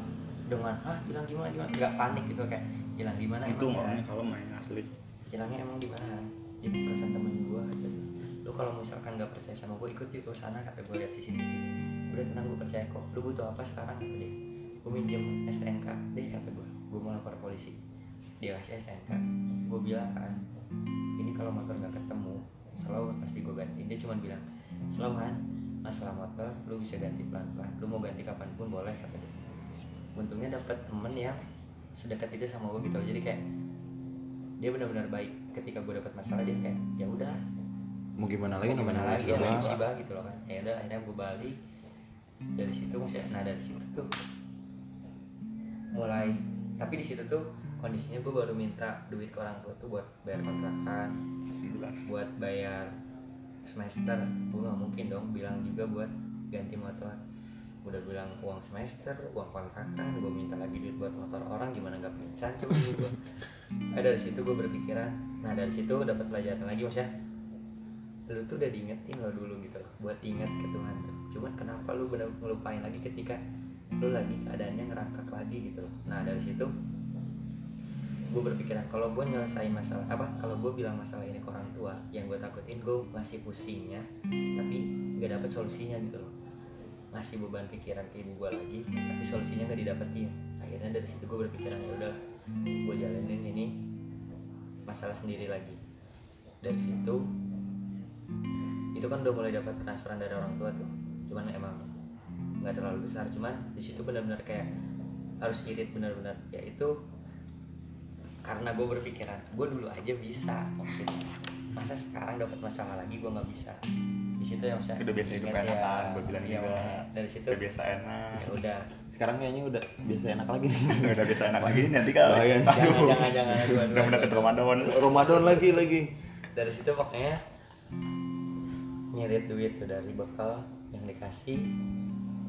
dengan ah hilang di mana gimana nggak panik gitu kayak hilang di mana itu ya?" orangnya kalau main asli. Hilangnya emang di mana di kosan temen gua gitu. lu kalau misalkan nggak percaya sama gua ikut yuk ke sana kata gua lihat CCTV udah tenang gua percaya kok. Lu butuh apa sekarang? Kata dia. Gua minjem STNK deh kata gua. Gua mau lapor polisi. Dia kasih STNK gua bilang kan ini kalau motor nggak ketemu selalu pasti gua ganti. Dia cuma bilang selalu kan masalah motor lu bisa ganti pelan pelan lu mau ganti kapan pun boleh kata dia. Untungnya dapet temen yang sedekat itu sama gua gitu jadi kayak dia benar-benar baik ketika gue dapat masalah dia kayak ya udah. Mau gimana lagi mau namanya gimana lagi? ya musibah. musibah gitu loh kan. Ya udah akhirnya gue balik. Dari situ maksudnya nah dari situ tuh mulai tapi di situ tuh kondisinya gue baru minta duit ke orang tua tuh buat bayar kontrakan buat bayar semester. Gue nggak mungkin dong bilang juga buat ganti motor udah bilang uang semester uang kontrakan gue minta lagi duit buat motor orang gimana nggak pingsan coba gue nah, dari situ gue berpikiran nah dari situ dapat pelajaran lagi maksudnya lu tuh udah diingetin lo dulu gitu loh buat ingat ke Tuhan tuh. Cuman kenapa lu bener ngelupain lagi ketika lu lagi keadaannya ngerangkak lagi gitu loh. Nah dari situ gue berpikiran kalau gue nyelesain masalah apa kalau gue bilang masalah ini ke orang tua yang gue takutin gue masih pusingnya tapi nggak dapet solusinya gitu loh ngasih beban pikiran ke ibu gue lagi tapi solusinya nggak didapetin. Akhirnya dari situ gue berpikiran ya udah gue jalanin ini masalah sendiri lagi. Dari situ itu kan udah mulai dapat transferan dari orang tua tuh. Cuman emang nggak terlalu besar cuman di situ benar-benar kayak harus irit benar-benar. Ya itu karena gue berpikiran gue dulu aja bisa maksudnya masa sekarang dapat masalah lagi gue nggak bisa. Di situ yang saya Udah biasa hidup enak kan, gua bilang iya, juga. dari situ udah biasa enak. ya udah. Sekarang kayaknya udah biasa enak lagi. Nih. udah biasa enak lagi nih nanti kalau jangan jangan jangan. Aduh, udah mendeket aduh. Ramadan. Ramadan lagi lagi. dari situ pokoknya ngirit duit tuh dari bekal yang dikasih.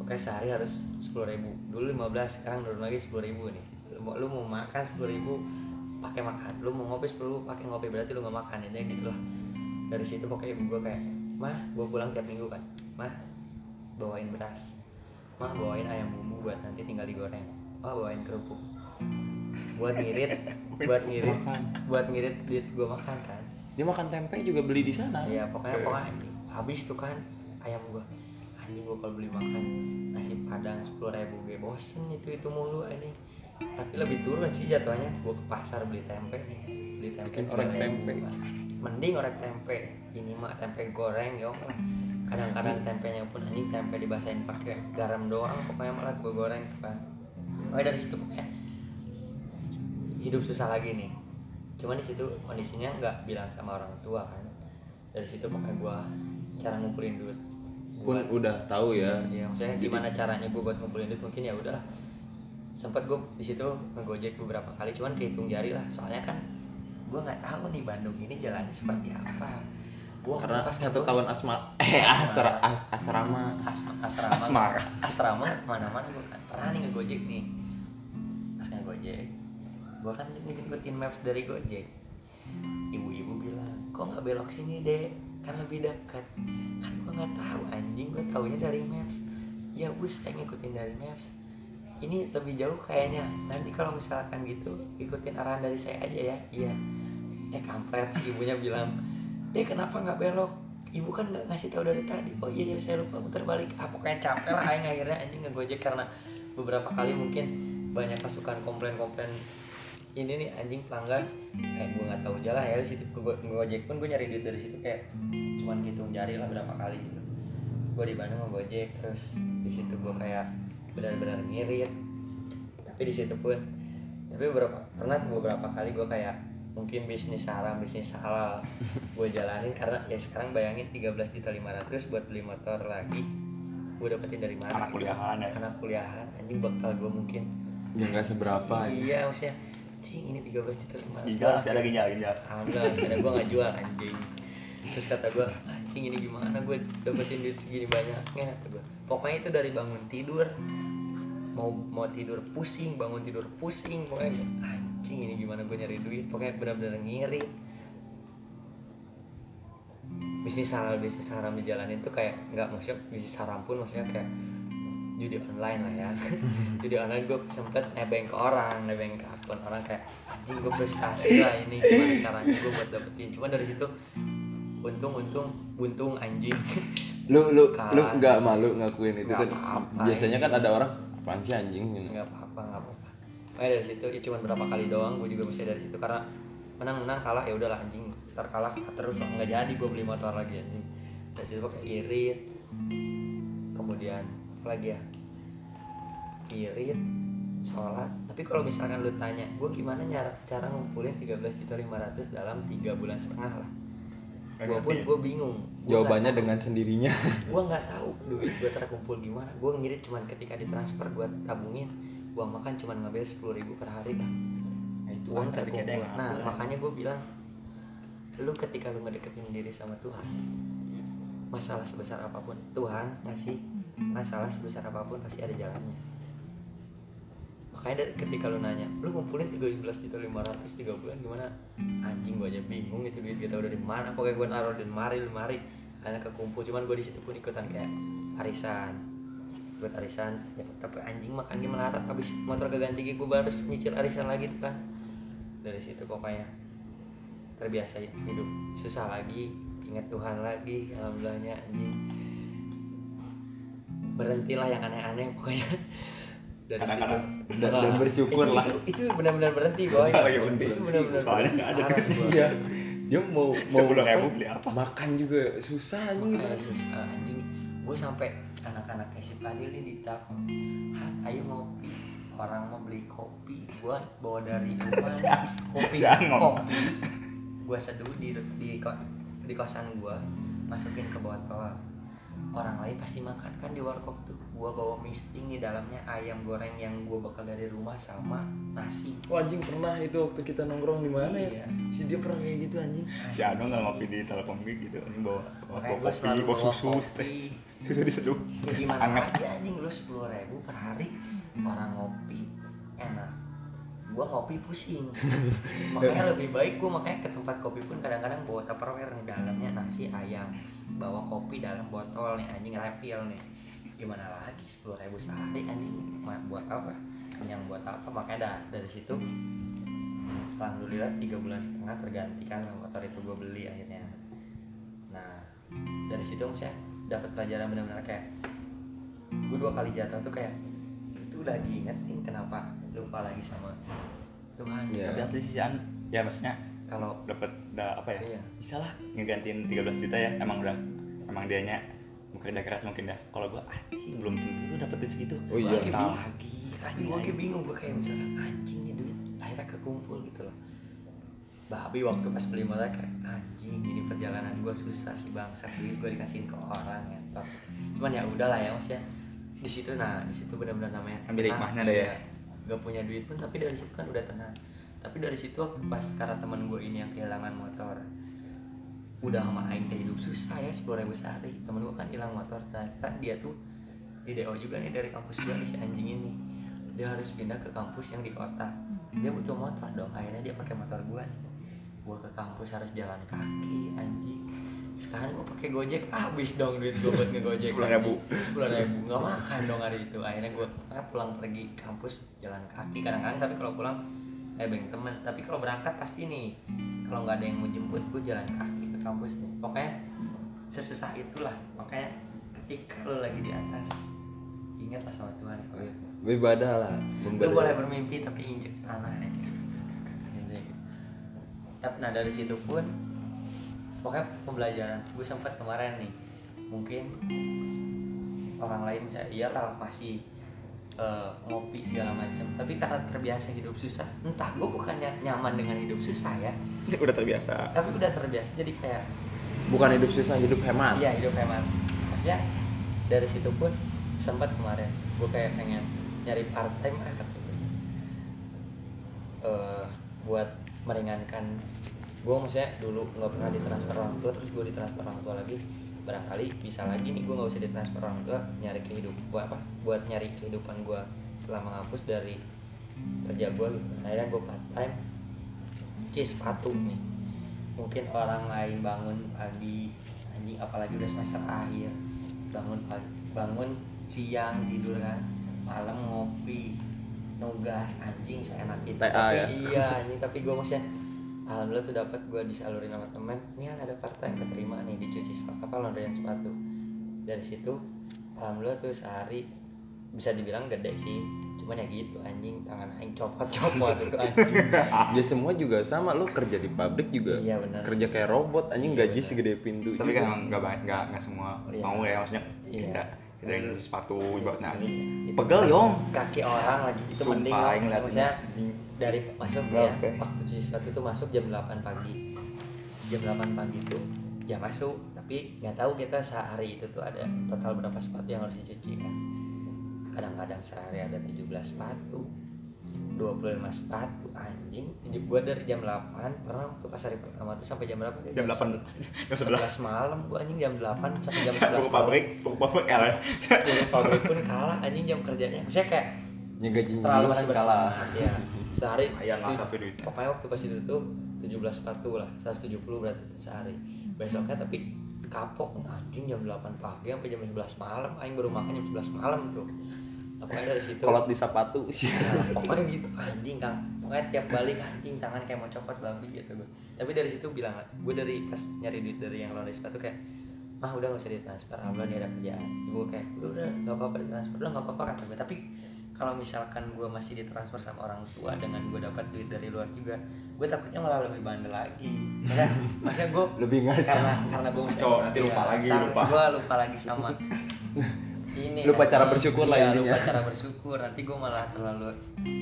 Pokoknya sehari harus sepuluh ribu. Dulu 15 sekarang turun lagi sepuluh ribu nih. Lu mau, lu mau makan sepuluh ribu pakai makan. Lu mau ngopi sepuluh pakai ngopi berarti lu nggak makan. Ini gitu loh dari situ pokoknya ibu gua kayak mah gua pulang tiap minggu kan. Mah bawain beras. Mah bawain ayam bumbu buat nanti tinggal digoreng. Oh bawain kerupuk. Buat ngirit buat ngirit buat ngirit duit gua makan kan. Dia makan tempe juga beli di sana. Iya pokoknya pokoknya habis tuh kan ayam gua. Anjing gue kalau beli makan nasi padang sepuluh ribu. Gue bosen itu itu mulu anjing tapi lebih turun sih jatuhnya. Gue ke pasar beli tempe nih. Beli tempe Bikin 3.000. orek tempe. mending orek tempe. Ini mah tempe goreng ya kadang-kadang tempenya pun anjing tempe dibasahin pakai garam doang. Pokoknya malah gue goreng tuh kan. Oh dari situ pokoknya hidup susah lagi nih. Cuman di situ kondisinya nggak bilang sama orang tua kan. Dari situ pokoknya gue cara ngumpulin duit. Pun udah tahu ya. Ya maksudnya gimana caranya gue buat ngumpulin duit? Mungkin ya udahlah sempat gue di situ ngegojek beberapa kali cuman kehitung jari lah. Soalnya kan gue nggak tahu nih Bandung ini jalannya seperti apa. Gue karena satu tahun asma eh asra, as- asrama. Asma, asrama. Asmara. asrama mana-mana gue kan pernah nih ngegojek nih. Pas ngegojek gue kan ngikutin maps dari gojek. Ibu-ibu bilang kok nggak belok sini dek? Kan lebih dekat. Kan gue nggak tahu anjing gue taunya dari maps. Ya bus saya ngikutin dari maps ini lebih jauh kayaknya. Nanti kalau misalkan gitu ikutin arahan dari saya aja ya. Iya. Eh kampret si ibunya bilang deh kenapa nggak belok? Ibu kan nggak ngasih tahu dari tadi. Oh iya iya saya lupa muter balik. Ah pokoknya capek lah aing akhirnya anjing ngegojek karena beberapa kali mungkin banyak pasukan komplain-komplain ini nih anjing pelanggan. Kayak gue nggak tahu jalan ya situ gue ngegojek pun gue nyari duit dari situ kayak cuman gitu jari lah berapa kali gitu. Gue di Bandung ngegojek terus di situ gue kayak benar-benar ngirit. Tapi di situ pun tapi beberapa pernah beberapa kali gue kayak mungkin bisnis haram bisnis halal gue jalanin karena ya sekarang bayangin 13 juta 500 buat beli motor lagi gue dapetin dari mana? Anak gitu. kuliahan ya. Anak kuliahan anjing bakal gue mungkin. Ya nggak seberapa ya. iya maksudnya cing ini 13 juta 500 ginjal masih ada ginjal ginjal alhamdulillah sekarang gue gak jual anjing. Terus kata gue anjing ini gimana? Gue dapetin duit segini banyaknya. Kata gue pokoknya itu dari bangun tidur mau mau tidur pusing bangun tidur pusing pokoknya anjing ini gimana gue nyari duit pokoknya benar-benar ngiri. Bisnis halal bisnis haram dijalanin tuh kayak nggak maksudnya bisnis haram pun maksudnya kayak judi online lah ya. Judi online gue sempet nebeng ke orang nebeng ke akun orang kayak anjing gue prestasi lah ini gimana caranya gue buat dapetin. Cuma dari situ untung untung buntung anjing. Lu lu Kalah. lu nggak malu ngakuin itu Nggak kan? apa-apa, biasanya ini. kan ada orang apaan sih anjing? Gitu. nggak apa-apa nggak apa-apa. Makanya dari situ ya cuma berapa kali doang gue juga bisa dari situ. Karena menang menang kalah ya udahlah anjing. Ntar kalah terus. Nggak jadi gue beli motor lagi anjing. Dari situ pakai irit. Kemudian apa lagi ya? Irit sholat. Tapi kalau misalkan lu tanya gue gimana cara cara ngumpulin 13 juta 500 dalam tiga bulan setengah lah? Gue pun gue bingung Gua jawabannya dengan sendirinya. Gue nggak tahu duit gue terkumpul gimana gue ngirit cuman ketika ditransfer gue tabungin gue makan cuman ngambil sepuluh ribu per hari lah Nah, itu uang kan terkumpul. nah ya. makanya gue bilang lu ketika lu ngedeketin diri sama Tuhan masalah sebesar apa pun Tuhan ngasih masalah sebesar apa pun pasti ada jalannya. Makanya dari ketika lu nanya lu ngumpulin 13 juta 500 tiga bulan gimana? Anjing gue aja bingung itu duit kita udah di mana. Pokoknya gue naruh di lemari lemari karena kekumpul cuman gue di situ pun ikutan kayak arisan. Buat arisan ya tapi anjing makannya melarat. Habis motor keganti gue baru nyicil arisan lagi tuh kan dari situ pokoknya terbiasa hidup. Susah lagi ingat Tuhan lagi alhamdulillahnya anjing. Berhentilah yang aneh-aneh pokoknya. Dari situ. Dan, dan Wah, bersyukur itu, lah. itu, itu benar-benar berhenti boy. Itu benar-benar Soalnya nggak ada. Iya dia mau mau apa, beli apa? makan juga. Susah anjing Makanya susah anjing. Gue sampai anak-anak si Fadil ini ditelepon ayo ngopi orang mau beli kopi. Gue bawa dari rumah kopi kopi. Gue seduh di di di kosan gue masukin ke botol. Orang lain pasti makan kan di warkop tuh gue bawa misting di dalamnya ayam goreng yang gue bakal dari rumah sama nasi. Oh, anjing pernah itu waktu kita nongkrong di mana Iya. ya si dia pernah kayak gitu anjing. Si Anu nggak ngopi di telepon gue gitu ini bawa bawa gua kopi bawa bawa susu kopi. susu diseduh ya gimana Anget. lagi anjing lu sepuluh ribu per hari. Orang ngopi enak. Gua ngopi pusing. Makanya lebih baik gua makanya ke tempat kopi pun kadang-kadang bawa tupperware nih dalamnya nasi ayam. Bawa kopi dalam botol nih anjing refill nih gimana lagi sepuluh ribu sehari anjing buat apa kenyang buat apa makanya dah, dari situ alhamdulillah tiga bulan setengah tergantikan lah motor itu gue beli akhirnya nah dari situ saya dapat pelajaran benar-benar kayak gue dua kali jatuh tuh kayak itu udah diingetin kenapa lupa lagi sama Tuhan Iya. Tapi asli sih An, ya maksudnya kalau dapat udah apa ya? Iya. Bisa lah ngegantiin 13 juta ya. Emang udah emang dianya bekerja keras mungkin ya. Kalau gua anjing belum tentu tuh dapetin segitu. Oh iya. Bingung. lagi. tapi gue kayak bingung gue kayak misalkan anjing nih duit akhirnya kekumpul gitu loh Babi waktu pas beli motor kayak anjing ini perjalanan gue susah sih bangsa duit gue dikasihin ke orang ya toh cuman ya udahlah ya maksudnya di situ nah di situ benar-benar namanya Ambil hikmahnya deh ya. iya. gak punya duit pun tapi dari situ kan udah tenang tapi dari situ waktu pas karena teman gue ini yang kehilangan motor udah sama aing teh hidup susah ya sepuluh ribu sehari temen gue kan hilang motor ternyata dia tuh di DO juga nih dari kampus gue nih si anjing ini. Dia harus pindah ke kampus yang di kota. Dia butuh motor dong akhirnya dia pakai motor gue gue ke kampus harus jalan kaki anjing. Sekarang gue pakai gojek habis dong duit gue buat ngegojek 10.000. sepuluh ribu nggak makan dong hari itu. Akhirnya gue pulang pergi kampus jalan kaki. Kadang-kadang tapi kalau pulang nebeng temen. Tapi kalau berangkat pasti nih kalau nggak ada yang mau jemput gue jalan kaki kampus nih. Pokoknya sesusah itulah. Makanya ketika lo lagi di atas ingatlah sama Tuhan. Kalau Beribadah lah. lu boleh bermimpi tapi injek tanah ya. Tapi nah dari situ pun pokoknya pembelajaran. Gue sempat kemarin nih mungkin orang lain bisa iyalah masih eh, ngopi segala macam tapi karena terbiasa hidup susah entah gue bukannya nyaman dengan hidup susah ya Udah terbiasa. tapi udah terbiasa jadi kayak Bukan hidup susah, hidup hemat. Iya hidup hemat. Maksudnya dari situ pun sempat kemarin gue kayak pengen nyari part time ah kata gue. Eh, buat meringankan gue maksudnya dulu nggak pernah ditransfer orang tua terus gue ditransfer orang tua lagi barangkali bisa lagi nih gue nggak usah ditransfer orang. Tua nyari kehidupan buat apa buat nyari kehidupan gue selama ngapus dari kerja gue gitu akhirnya gue part time cuci sepatu nih. Mungkin orang lain bangun pagi anjing apalagi udah semester akhir. Bangun pagi bangun siang tidur kan. Malam ngopi nugas anjing seenak itu. TA tapi ya? iya anjing tapi gue maksudnya alhamdulillah tuh dapat gue disalurin sama temen ini kan ada part time keterima nih dicuci sepatu apa laundryan sepatu dari situ alhamdulillah tuh sehari bisa dibilang gede sih cuman ya gitu anjing tangan aing copot-copot itu anjing Ya semua juga sama, lu kerja di pabrik juga. Iya, benar Kerja kayak robot, anjing Iya, gaji benar. segede pintu. Tapi juga. kan emang nggak banyak nggak nggak semua Iya. mau ya maksudnya Iya. kita kita yang nyuci sepatu ibaratnya. Itu Pegel yong. kaki orang lagi. Itu Sumpah, mending ngeliatnya. maksudnya dari masuk ya waktu cuci sepatu itu masuk jam 8 pagi. Jam 8 pagi tuh ya masuk. Tapi nggak tahu kita sehari itu tuh ada total berapa sepatu yang harus dicuci kan. Kadang-kadang sehari ada 17 sepatu 25 sepatu anjing. Jadi gua dari jam 8 pernah waktu pas hari pertama tuh sampai jam berapa Jam 8 jam 11 11 malam gua anjing jam 8 sampai jam 11 buku malam. pabrik buku pabrik Buku pabrik pun kalah anjing jam kerjanya. Maksudnya kayak Ya gajinya terlalu juga masih kan kalah. ya sehari ayam lah tu- tapi duitnya pokoknya waktu pas itu tuh 17 sepatu lah 170 berarti sehari. Besoknya tapi kapok anjing jam 8 pagi sampai jam 11 malam. Aing baru makan jam 11 malam tuh pokoknya dari situ. Kolot di sepatu. Nah, pokoknya gitu. Anjing kang. Pokoknya tiap balik anjing tangan kayak mau copot babi gitu gue tapi dari situ bilang gue dari pas nyari duit dari yang laundry sepatu kayak mah udah gak usah ditransfer alhamdulillah dia ada kerjaan. Gue kayak udah udah nggak apa-apa ditransfer. Udah nggak apa-apa kata gue tapi kalau misalkan gue masih ditransfer sama orang tua dengan gue dapat duit dari luar juga gue takutnya malah lebih bandel lagi. Maksudnya, maksudnya gue Lebih ngaco. karena karena gue Ngaco, nanti lupa lagi, lupa. gue lupa lagi sama ini Lupa cara bersyukur lah Iya, intinya. lupa cara bersyukur. Nanti gue malah terlalu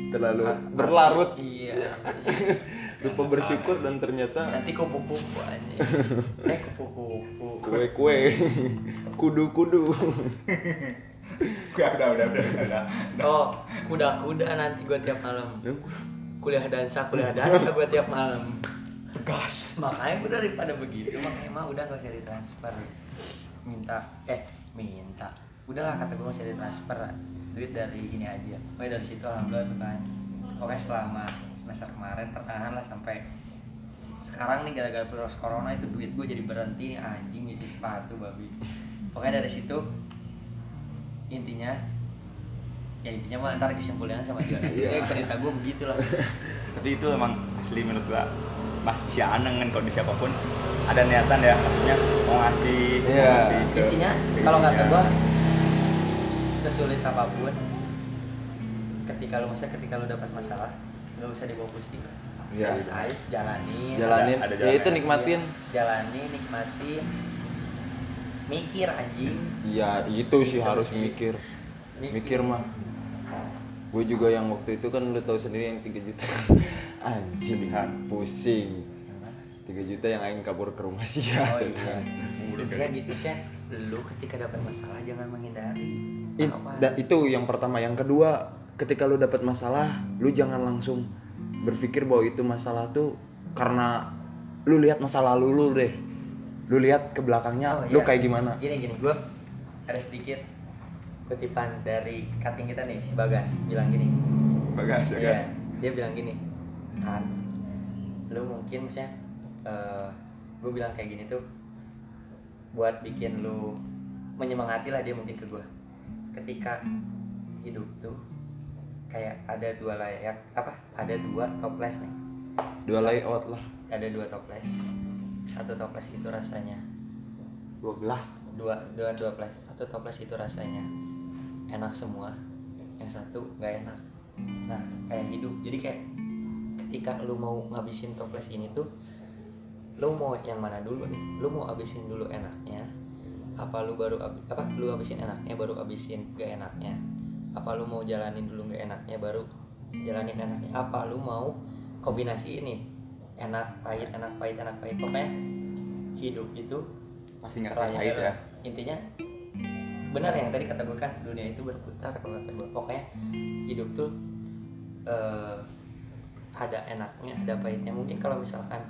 Terlalu Ah, berlarut. iya. Lupa bersyukur dan ternyata nanti kupu-kupu aja. Eh kupu-kupu kue-kue. Kudu-kudu. udah udah udah udah udah. Oh kuda-kuda nanti gue tiap malam. Kuliah dansa kuliah dansa gue tiap malam. Gas. Makanya gue daripada begitu makanya mah udah gak usah ditransfer. Minta eh minta udahlah kata gue gak usah ditransfer duit dari ini aja. Pokoknya dari situ alhamdulillah tuh kan. Pokoknya selama semester kemarin pertengahan lah sampai sekarang nih gara-gara virus corona itu duit gue jadi berhenti nih anjing nyuci sepatu babi. Pokoknya dari situ intinya ya intinya mah ntar kesimpulannya sama Iya. Ya, cerita gue begitulah. Tapi itu emang asli menurut gua. Mas si Aneng kan kondisi apa pun ada niatan ya maksudnya mau ngasih mau Iya. ngasih ke- intinya kalau kata gua sesulit apa pun ketika lu masa ketika lu dapat masalah nggak usah dibawa pusing Iya, jalanin jalanin. ada ya itu nikmatin. Jalanin nikmatin. Mikir anjing. Iya itu sih harus mikir. Mikir. Mah. Gue juga yang waktu itu kan lu tahu sendiri yang 3 juta. Anjing pusing? 3 juta yang aing kabur ke rumah sih oh ya iya. Intinya gitu sih lu ketika dapat masalah jangan menghindari In- da- itu yang pertama. Yang kedua ketika lu dapat masalah lu jangan langsung berpikir bahwa itu masalah tuh karena lu lihat masa lalu lu deh. Lu lihat ke belakangnya Oh, lu iya. kayak gimana? Gini gini. Gue ada sedikit kutipan dari cutting kita nih si Bagas. Bilang gini. Bagas ya guys dia bilang gini kan lu mungkin misalnya gue bilang kayak gini tuh buat bikin lu menyemangati lah dia mungkin ke gue ketika hidup tuh kayak ada dua layak apa? Ada dua toples nih. Dua layout lah. Ada dua toples. Satu toples itu rasanya. 12 dua dua dua toples satu toples itu rasanya enak semua. Yang satu nggak enak. Nah kayak hidup. Jadi kayak ketika lu mau ngabisin toples ini tuh lu mau yang mana dulu nih? Lu mau abisin dulu enaknya apa lu baru apa lu abisin enaknya baru abisin gak enaknya? Apa lu mau jalanin dulu gak enaknya baru jalanin enaknya? Apa lu mau kombinasi ini? Enak pahit enak pahit enak pahit. Pokoknya hidup itu pasti ngerasain pahit ya. Intinya benar yang tadi kata gue kan dunia itu berputar kalau kata gue pokoknya hidup tuh eh, ada enaknya ada pahitnya. Mungkin kalau misalkan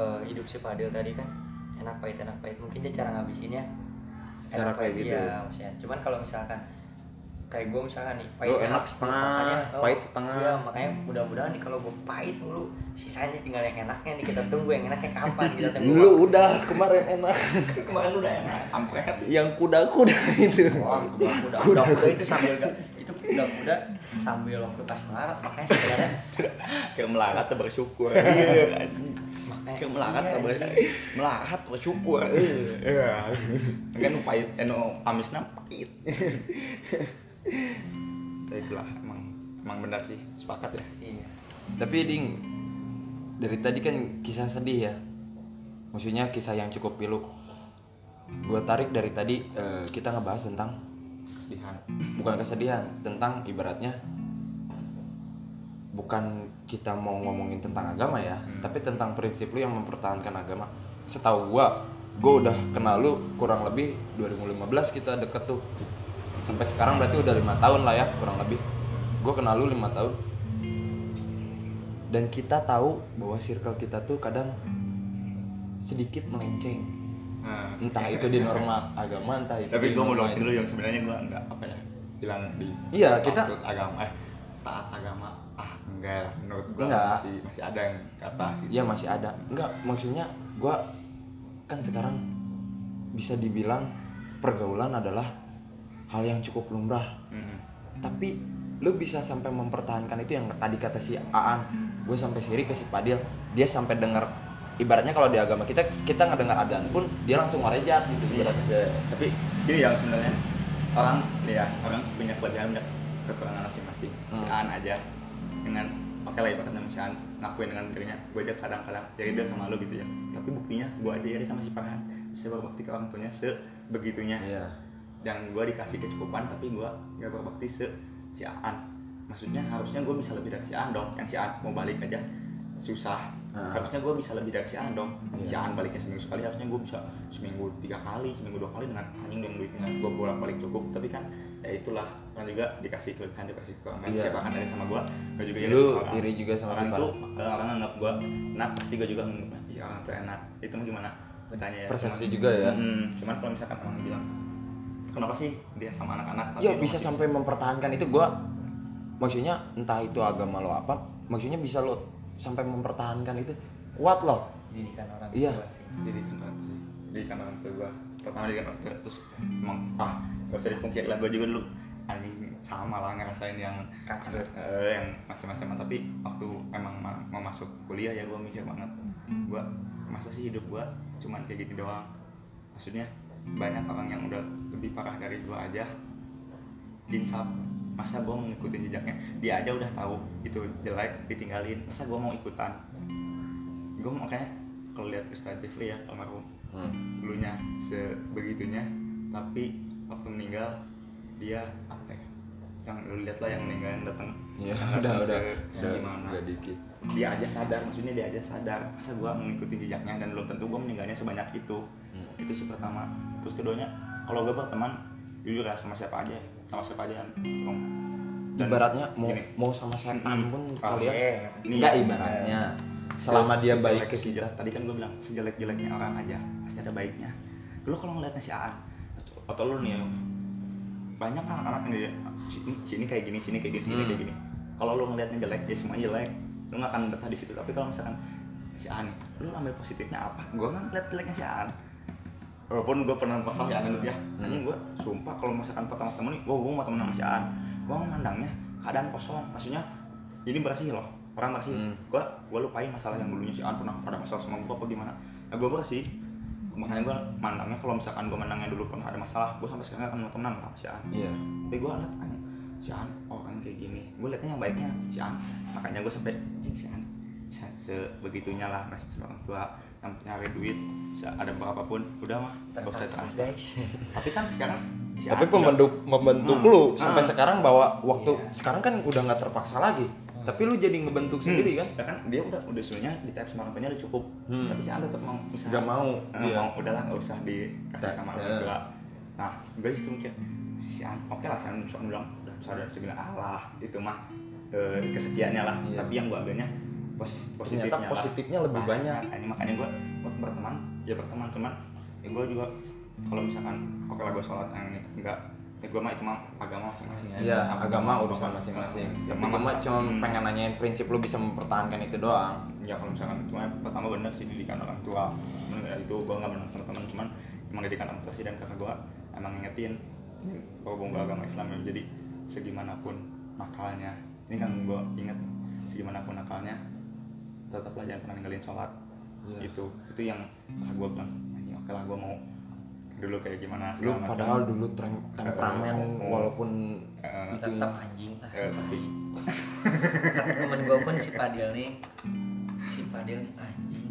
eh, hidup si Fadil tadi kan enak pahit enak pahit. Mungkin dia cara ngabisinnya enak kayak pahit, gitu. iya, maksudnya. Cuman kalau misalkan kayak gue misalkan nih Lu enak setengah, makanya, oh, pahit setengah. iya, makanya mudah-mudahan nih kalau gue pahit dulu sisanya tinggal yang enaknya nih kita tunggu yang enaknya kapan kita tunggu lu udah kemarin enak. Kemarin udah enak ampret. Yang kuda-kuda itu. Wah, kuda-kuda, kuda-kuda. Itu sambil gak, itu kuda-kuda sambil waktu pas melarat makanya sebenarnya kayak melarat bersyukur Kayak melarat iya, melarat bersyukur. Iya. kan pahit eh nu amisna pahit ya itulah emang emang benar sih. Sepakat ya. Iya. Tapi ding dari tadi kan kisah sedih ya. Maksudnya kisah yang cukup pilu gua tarik dari tadi eh, kita ngebahas tentang dihan bukan kesedihan tentang ibaratnya bukan kita mau ngomongin tentang agama ya Hmm. tapi tentang prinsip lu yang mempertahankan agama. Setahu gua gua udah kenal lu kurang lebih 2015 kita deket tuh. Sampai sekarang berarti udah lima tahun lah ya kurang lebih. Gua kenal lu lima tahun. Dan kita tahu bahwa circle kita tuh kadang sedikit melenceng. Nah, entah itu di norma agama entah itu tapi gue mau jelasin dulu yang sebenarnya gue enggak apa ya bilang di Iya, kita- agama eh taat agama enggak lah menurut gue Enggak. masih masih ada yang ke atas gitu Iya masih ada. Enggak, maksudnya gua kan sekarang bisa dibilang pergaulan adalah hal yang cukup lumrah. Mm-mm. Tapi lu bisa sampai mempertahankan itu yang tadi kata si Aan, gue sampai siri ke si Padil, dia sampai denger ibaratnya kalau di agama kita kita ngedengar adzan pun dia langsung merejat gitu Iya, ibaratnya. iya. tapi ini yang sebenarnya orang nih ya orang punya kelebihan punya kekurangan masing-masing Hmm. si Aan aja dengan oke lah ibaratnya misalnya ngakuin dengan dirinya gue aja kadang-kadang jadi dia sama lu gitu ya. Tapi buktinya gue aja iri sama si Farhan bisa berbakti ke orang tuanya sebegitunya. Iya. dan gue dikasih kecukupan tapi gue gak berbakti se si Aan. Maksudnya harusnya gue bisa lebih dari si Aan dong. Yang si Aan mau balik aja susah. Ah. harusnya gue bisa lebih dari si Aan dong. Si Iya. Aan baliknya seminggu sekali harusnya gue bisa seminggu tiga kali seminggu dua kali dengan anjing dong duitnya. Gue bolak balik cukup. Tapi kan ya itulah kan juga dikasih kelebihan dikasih kekurangan Iya. siapa kan dari sama gue gue juga iri Lu sama orang. iri juga sama orang itu Farhan. eh, orang anggap gue enak pasti gue juga nganggap iya orang itu enak itu mah gimana bertanya ya Persepsi Cuman- juga ya. Mm, cuman kalau misalkan orang bilang kenapa sih dia sama anak-anak Ya bisa sampai mempertahankan itu gua maksudnya entah itu agama lo apa, maksudnya bisa lo sampai mempertahankan itu kuat loh. didikan orang Iya. tua didikan orang tua sih didikan orang tua gua pertama tua terus emang ah gak usah dipungkiri lah gua juga dulu. Anjing sama lah ngerasain yang Kacau. eh, yang macam-macam. Tapi waktu emang ma- mau masuk kuliah ya gua mikir banget gua masa sih hidup gua cuman kayak gini doang? Maksudnya banyak orang yang udah lebih parah dari gua aja. Insaf masa gue mau ngikutin jejaknya? Dia aja udah tahu itu jelek ditinggalin masa gue mau ikutan? Gue makanya kalau lihat Ustaz Jeffrey ya almarhum Hmm. dulunya sebegitunya tapi waktu meninggal dia apa ya yang lu lihat lah yang meninggal yang datang Ya, yang udah udah udah segimana udah dikit. dia aja sadar maksudnya dia aja sadar masa gua mengikuti jejaknya dan belum tentu gua meninggalnya sebanyak itu Hmm. itu sih pertama terus keduanya kalau gua berteman jujur ya sama siapa aja sama siapa aja Om. Dan Ibaratnya mau gini, mau sama setan pun Ah, kalian Iya. enggak ya, ibaratnya. Selama dia sejelek- baik ke kita. sejelek- tadi kan gue bilang sejelek-jeleknya orang aja pasti ada baiknya. Lu kalau ngeliatnya si Aan atau lu nih ya, banyak kan anak-anak yang dia sini, sini kayak gini sini kayak gini sini Hmm. kayak gini. Kalau lu ngeliatnya jelek ya semuanya jelek. Lu gak akan betah di situ. Tapi kalau misalkan si Aan nih lu ambil positifnya apa? Gue nggak ngeliat jeleknya si Aan walaupun gue pernah pasal si Aan dulu ya. Hmm. anjing gue sumpah kalau misalkan pertama ketemu nih gue gue mau temen sama si Aan gue memandangnya keadaan kosong. Maksudnya ini bersih loh. Orang bersih. Hmm. gue gue lupain masalah yang dulunya si Aan pernah ada masalah sama gue apa gimana. Nah gue bersih. Makanya gue mandangnya kalau misalkan gue mandangnya dulu pernah ada masalah gue sampai sekarang akan mau temenan sama si Aan Iya. tapi gue liat aneh si An orang kayak gini. Gue liatnya yang baiknya si An. Makanya gue sampai si An. Sebegitunya lah masih sama orang tua yang nyari duit bisa ada berapapun udah mah gak usah transfer guys tapi kan sekarang si Tapi pembentuk membentuk Hmm. lu sampai Hmm. sekarang bahwa waktu Iya. sekarang kan udah nggak terpaksa lagi. Tapi lu jadi ngebentuk Hmm. sendiri kan? Ya kan dia udah udah sebenarnya di tab sama orang tuanya udah cukup Hmm. tapi si An tetap mau misalnya Gak mau. Eh, Iya. mau udahlah nggak usah dikasih sama orang tua nah gue situ mikir si An oke lah si An bilang udah sadar segala Allah itu mah eh, kesekiannya lah Iya. tapi yang gue ambilnya posi- positifnya Ternyata lah. positifnya lebih banyak. Nah, ini makanya gue berteman ya berteman cuman ya gue juga kalau misalkan oke lah gue sholat yang ini enggak ya gue mah itu mah agama masing-masing aja. Iya, Apa- agama urusan masing-masing. Ya, Tapi mah cuma Hmm. pengen nanyain prinsip lu bisa mempertahankan itu doang. ya kalau misalkan cuma pertama bener sih didikan orang tua cuman ya itu gue nggak benar teman cuman emang didikan orang tua sih dan kakak gue emang ngingetin bahwa gue nggak agama Islam ya jadi segimanapun nakalnya ini kan gue inget segimanapun nakalnya tetaplah jangan pernah ninggalin sholat Iya. itu itu yang kakak gue bilang "Anjing, oke lah gue mau dulu kayak gimana Lu segala macam." padahal dulu tem- temperamen Eh, walaupun Eh, itu tetap anjing lah eh, tapi temen gue pun si Padil nih si Padil nih anjing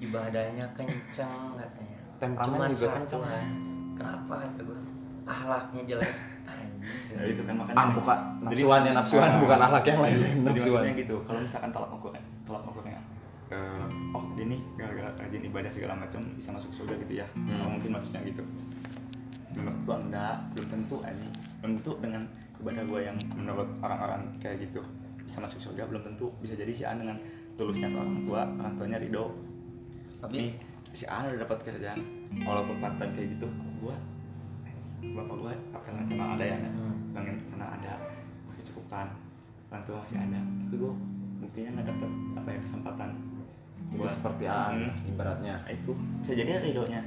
ibadahnya kenceng katanya Temperamen Cuman juga satu, kenceng. Han. kenapa kata gue ahlaknya jelek anjing ya itu kan makanya ah bukan nafsuan ya nafsuan Ah. bukan ahlak yang lain nafsuan gitu, kalau misalkan tolak ukurnya, tolak ukurnya, eh, oh dia nih gara-gara rajin ibadah segala macam bisa masuk surga gitu ya, Hmm. Oh, mungkin maksudnya gitu. Menurut gua enggak, belum tentu. Belum tentu dengan ibadah gua yang menurut orang-orang kayak gitu bisa masuk surga, belum tentu bisa jadi si An dengan tulusnya ke orang tua, orang tuanya ridho. tapi Nih si An udah dapat kerjaan, walaupun part time kayak gitu, gua bapak gua apa yang sana ada ya, Hmm. pengen sana ada kecukupan orang tua masih ada tapi gue buktinya nggak dapet apa ya kesempatan itu buat seperti Aan Hmm. ibaratnya Nah, itu bisa jadi ridhonya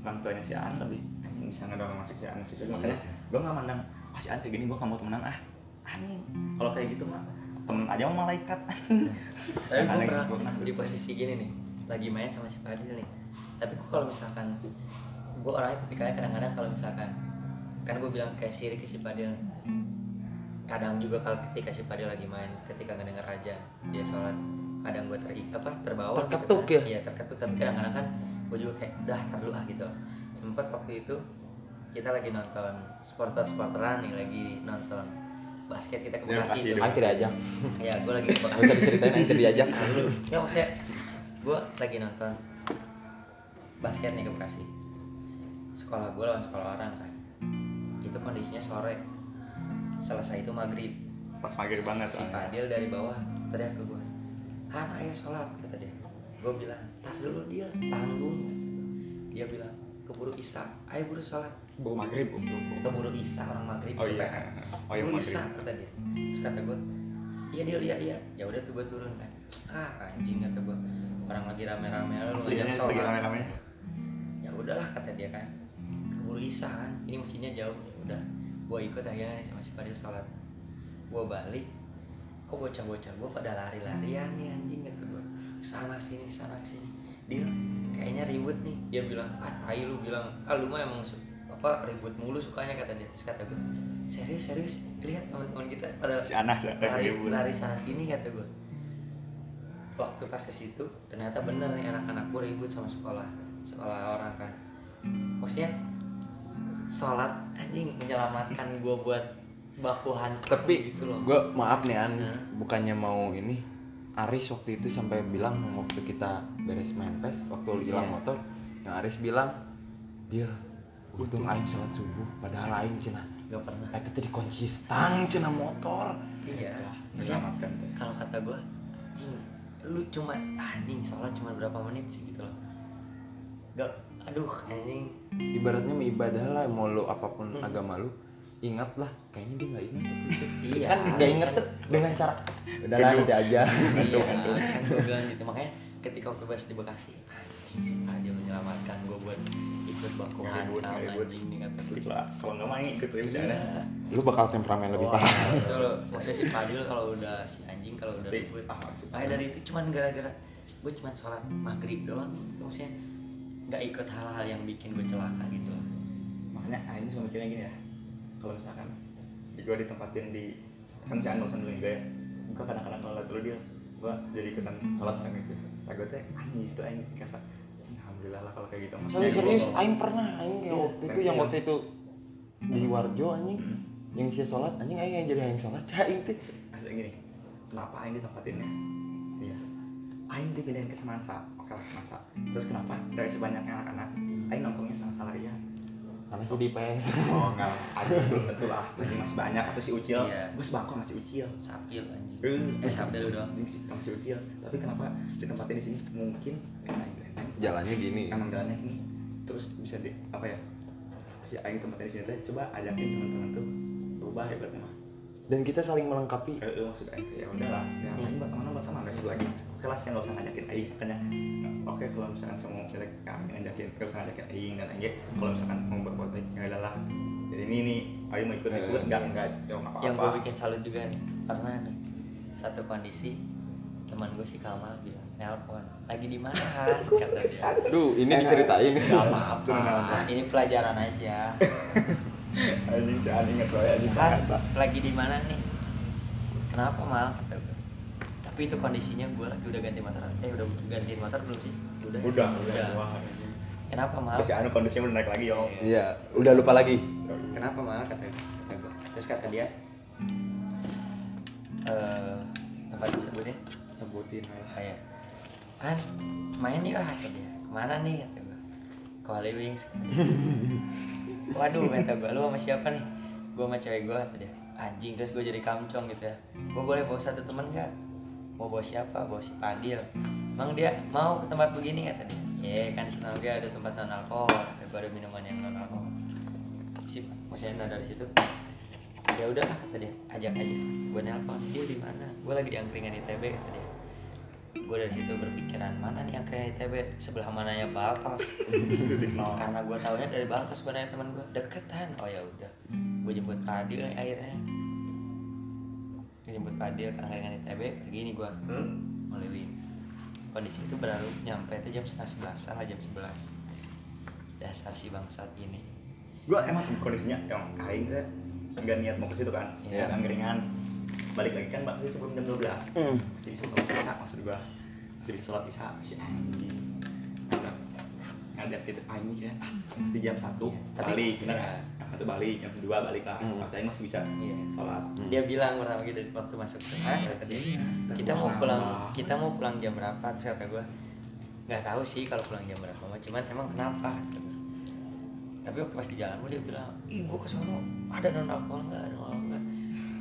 orang tuanya si An lebih bisa ngedorong masuk si An masuk surga. makanya gue nggak mandang ah si An kayak gini gue kamu temenan ah anjing kalau kayak gitu mah temen aja mau malaikat tapi Yang gue aneh pernah sempurna. di posisi gini nih lagi main sama si Padil nih tapi kok kalau misalkan gue orangnya tipikalnya kadang-kadang kalau misalkan kan gue bilang kayak sirik ke si Padil nih. Kadang juga kalau ketika si Padil lagi main ketika ngedenger aja dia sholat kadang gue ter apa terbawa Terketuk gitu ya? kan. iya terketuk. Tapi kadang-kadang kan gue juga kayak udah tar dulu ah gitu. Sempat waktu itu kita lagi nonton sporter sporteran nih lagi nonton basket kita ke Ya, Bekasi pasti itu. tidak ajak. Ya gue lagi ke Bekasi. usah diceritain Aan tidak diajak dulu ya maksudnya gue lagi nonton basket nih ke Bekasi. Sekolah gue lawan sekolah orang kan. Itu kondisinya sore selesai itu maghrib. Pas maghrib banget si soalnya. Fadil dari bawah teriak ke gue Han ayo sholat kata dia. Gue bilang tar dulu dia tanggung. Dia bilang keburu isya ayo buru sholat. Bawa maghrib um, um, um. keburu isya orang maghrib oh iya. kan. oh iya maghrib. Isya kata dia. Terus kata gue iya dia iya iya ya udah tuh gue turun kan. Ah anjing kata gue orang lagi rame-rame lu ngajak lagi sholat. rame-rame. Ya udahlah kata dia kan. Keburu isya kan ini masjidnya jauh ya udah gue ikut akhirnya sama si Fadil sholat. Gue balik kok bocah-bocah gue pada lari-larian nih anjing kata gue sana sini sana sini. Dia kayaknya ribut nih. Dia bilang ah tai lu bilang ah lu mah emang apa ribut mulu sukanya kata dia. Terus kata gue serius serius? Lihat teman-teman kita pada si Anas ya lari ribut. lari sana sini kata gue waktu pas ke situ ternyata bener nih anak-anak gue ribut sama sekolah sekolah orang kan. Maksudnya sholat anjing menyelamatkan gue buat baku hantu Tapi gitu loh. gue maaf nih an, Hmm. bukannya mau ini Aris waktu itu sampai bilang waktu kita beres main pes waktu lu hilang Iya. motor yang Aris bilang dia untung aing sholat subuh padahal aing cina. Gak pernah. Eta tadi konsisten cina motor. Iya. Menyelamatkan tuh. kalau kata gue lu cuma anjing sholat cuma berapa menit sih gitu loh. Gak aduh. Anjing. Ibaratnya ibadah lah mau lu apa pun Hmm. agama lu ingat lah kayaknya dia nggak ingat iya. Kan nggak inget tuh dengan cara udah lah nanti aja. Iya kan gue bilang gitu. Makanya ketika waktu pas di Bekasi anjing dia menyelamatkan gue buat ikut baku hantam ribut, nggak ribut. anjing nih kata lah. Kalau nggak main ikut ribut Iya. ada lu bakal temperamen lebih parah. betul. Maksudnya si Fadil kalau udah si anjing kalau udah ribut ah, dari itu cuman gara-gara gue cuman sholat maghrib doang. Gitu. maksudnya nggak ikut hal-hal yang bikin gue celaka gitu. Makanya ah, ini suka mikirnya gini ya. Kalau misalkan gue ditempatin di kan jangan bosan dulu gue ya. Gue kadang-kadang kalau liat dulu dia gue jadi ikutan sholat sama itu. Gue teh anjing. Itu aing kasa alhamdulillah lah kalau kayak gitu. Maksudnya serius, aing pernah aing yang Iya, waktu itu yang waktu itu di Warjo anjing Hmm. yang sih sholat anjing aing yang jadi aing sholat cah aing teh. Maksudnya gini kenapa aing ditempatinnya iya. Aing dipindahin ke Semansa oke lah Semansa terus kenapa? Dari sebanyak anak-anak. Aing nongkrongnya sama Salaria karena sih di PS oh enggak. Belum tentu lah. Lagi masih banyak. Atau si Ucil. Iya. gue sebangkok masih Ucil. Sapil anjing. Eh, eh sapil doang. sih, masih Ucil. Tapi kenapa di sini? Mungkin karena jalannya gini. Emang jalannya ini terus bisa di apa ya? Si aing tempatin di sini coba ajakin teman-teman tuh berubah ya berarti mah dan kita saling melengkapi. Eh eh, maksud aing ya udahlah. Ya aing buat teman buat teman besok lagi oke lah sih nggak usah ngajakin aing makanya oke kalau misalkan semua kita kami ngajakin nggak usah ngajakin aing dan aing kalau misalkan mau berbuat baik ya udahlah jadi ini nih aing mau ikut ikut nggak nggak ya nggak yang apa-apa gue bikin salut juga nih pernah nih satu kondisi teman gue si Kamal bilang nelpon lagi di mana Han?" kata dia Duh, ini diceritain Gak Turun apa-apa, nelpon. ini pelajaran aja. anjing jangan inget anjing Han, Jakarta lagi di mana nih? Kenapa mal? Tapi itu kondisinya gue lagi udah ganti motor. Eh udah ganti motor belum sih? Udah. ya? udah udah anjing. Kenapa mal? Si anu kondisinya udah naik lagi yo iya udah lupa lagi Kenapa mal? Kata gue. Kata gue. Terus kata dia, eh apa disebutnya? sebutin lah Kayak, kan main yuk kata dia. Ke mana nih? Kata gue. Ke Holy Wings. Waduh kata gue, lu sama siapa nih? Gue sama cewek gue kata dia. Anjing terus gue jadi kamcong gitu ya. Gue boleh bawa satu teman gak? Mau bawa siapa? Bawa si Padil. Emang dia mau ke tempat begini kata dia. Ya kan di sana dia ada tempat non alkohol. Kata gue ada minuman yang non alkohol. Si maksudnya dari situ. Ya udahlah kata dia, ajak aja. Gue nelpon dia di mana? Gue lagi di angkringan ITB kata dia. Gue dari situ berpikiran mana nih angkringan ITB sebelah mananya Baltos nol karena gue taunya dari Baltos gue nanya teman gue deketan oh ya udah gue jemput Fadil akhirnya jemput Fadil ke angkringan ITB pergi nih gue mulai wings. Kondisi itu baru nyampe itu jam setengah sebelas salah jam sebelas. Dasar si bangsat ini. Gue emang kondisinya yang aing teh. Nggak niat mau ke situ kan? Iya. yeah. angkringan balik lagi kan mbak sebelum jam 12 Hmm. masih bisa sholat isya maksud gua. Masih bisa sholat isya si anjing. Ngajak gitu aing ya mesti jam satu Tapi- balik iya. satu balik yang kedua balik lah. Hmm. aing masih bisa iya. sholat. Hmm. dia bilang pertama gitu waktu masuk ah kata dia kita mau pulang kita mau pulang jam berapa? Terus kata gue nggak tahu sih kalau pulang jam berapa mah cuman emang kenapa? Tapi waktu pas di jalan gua dia bilang ih gua kesono ada non alkohol nggak ada non alkohol nggak?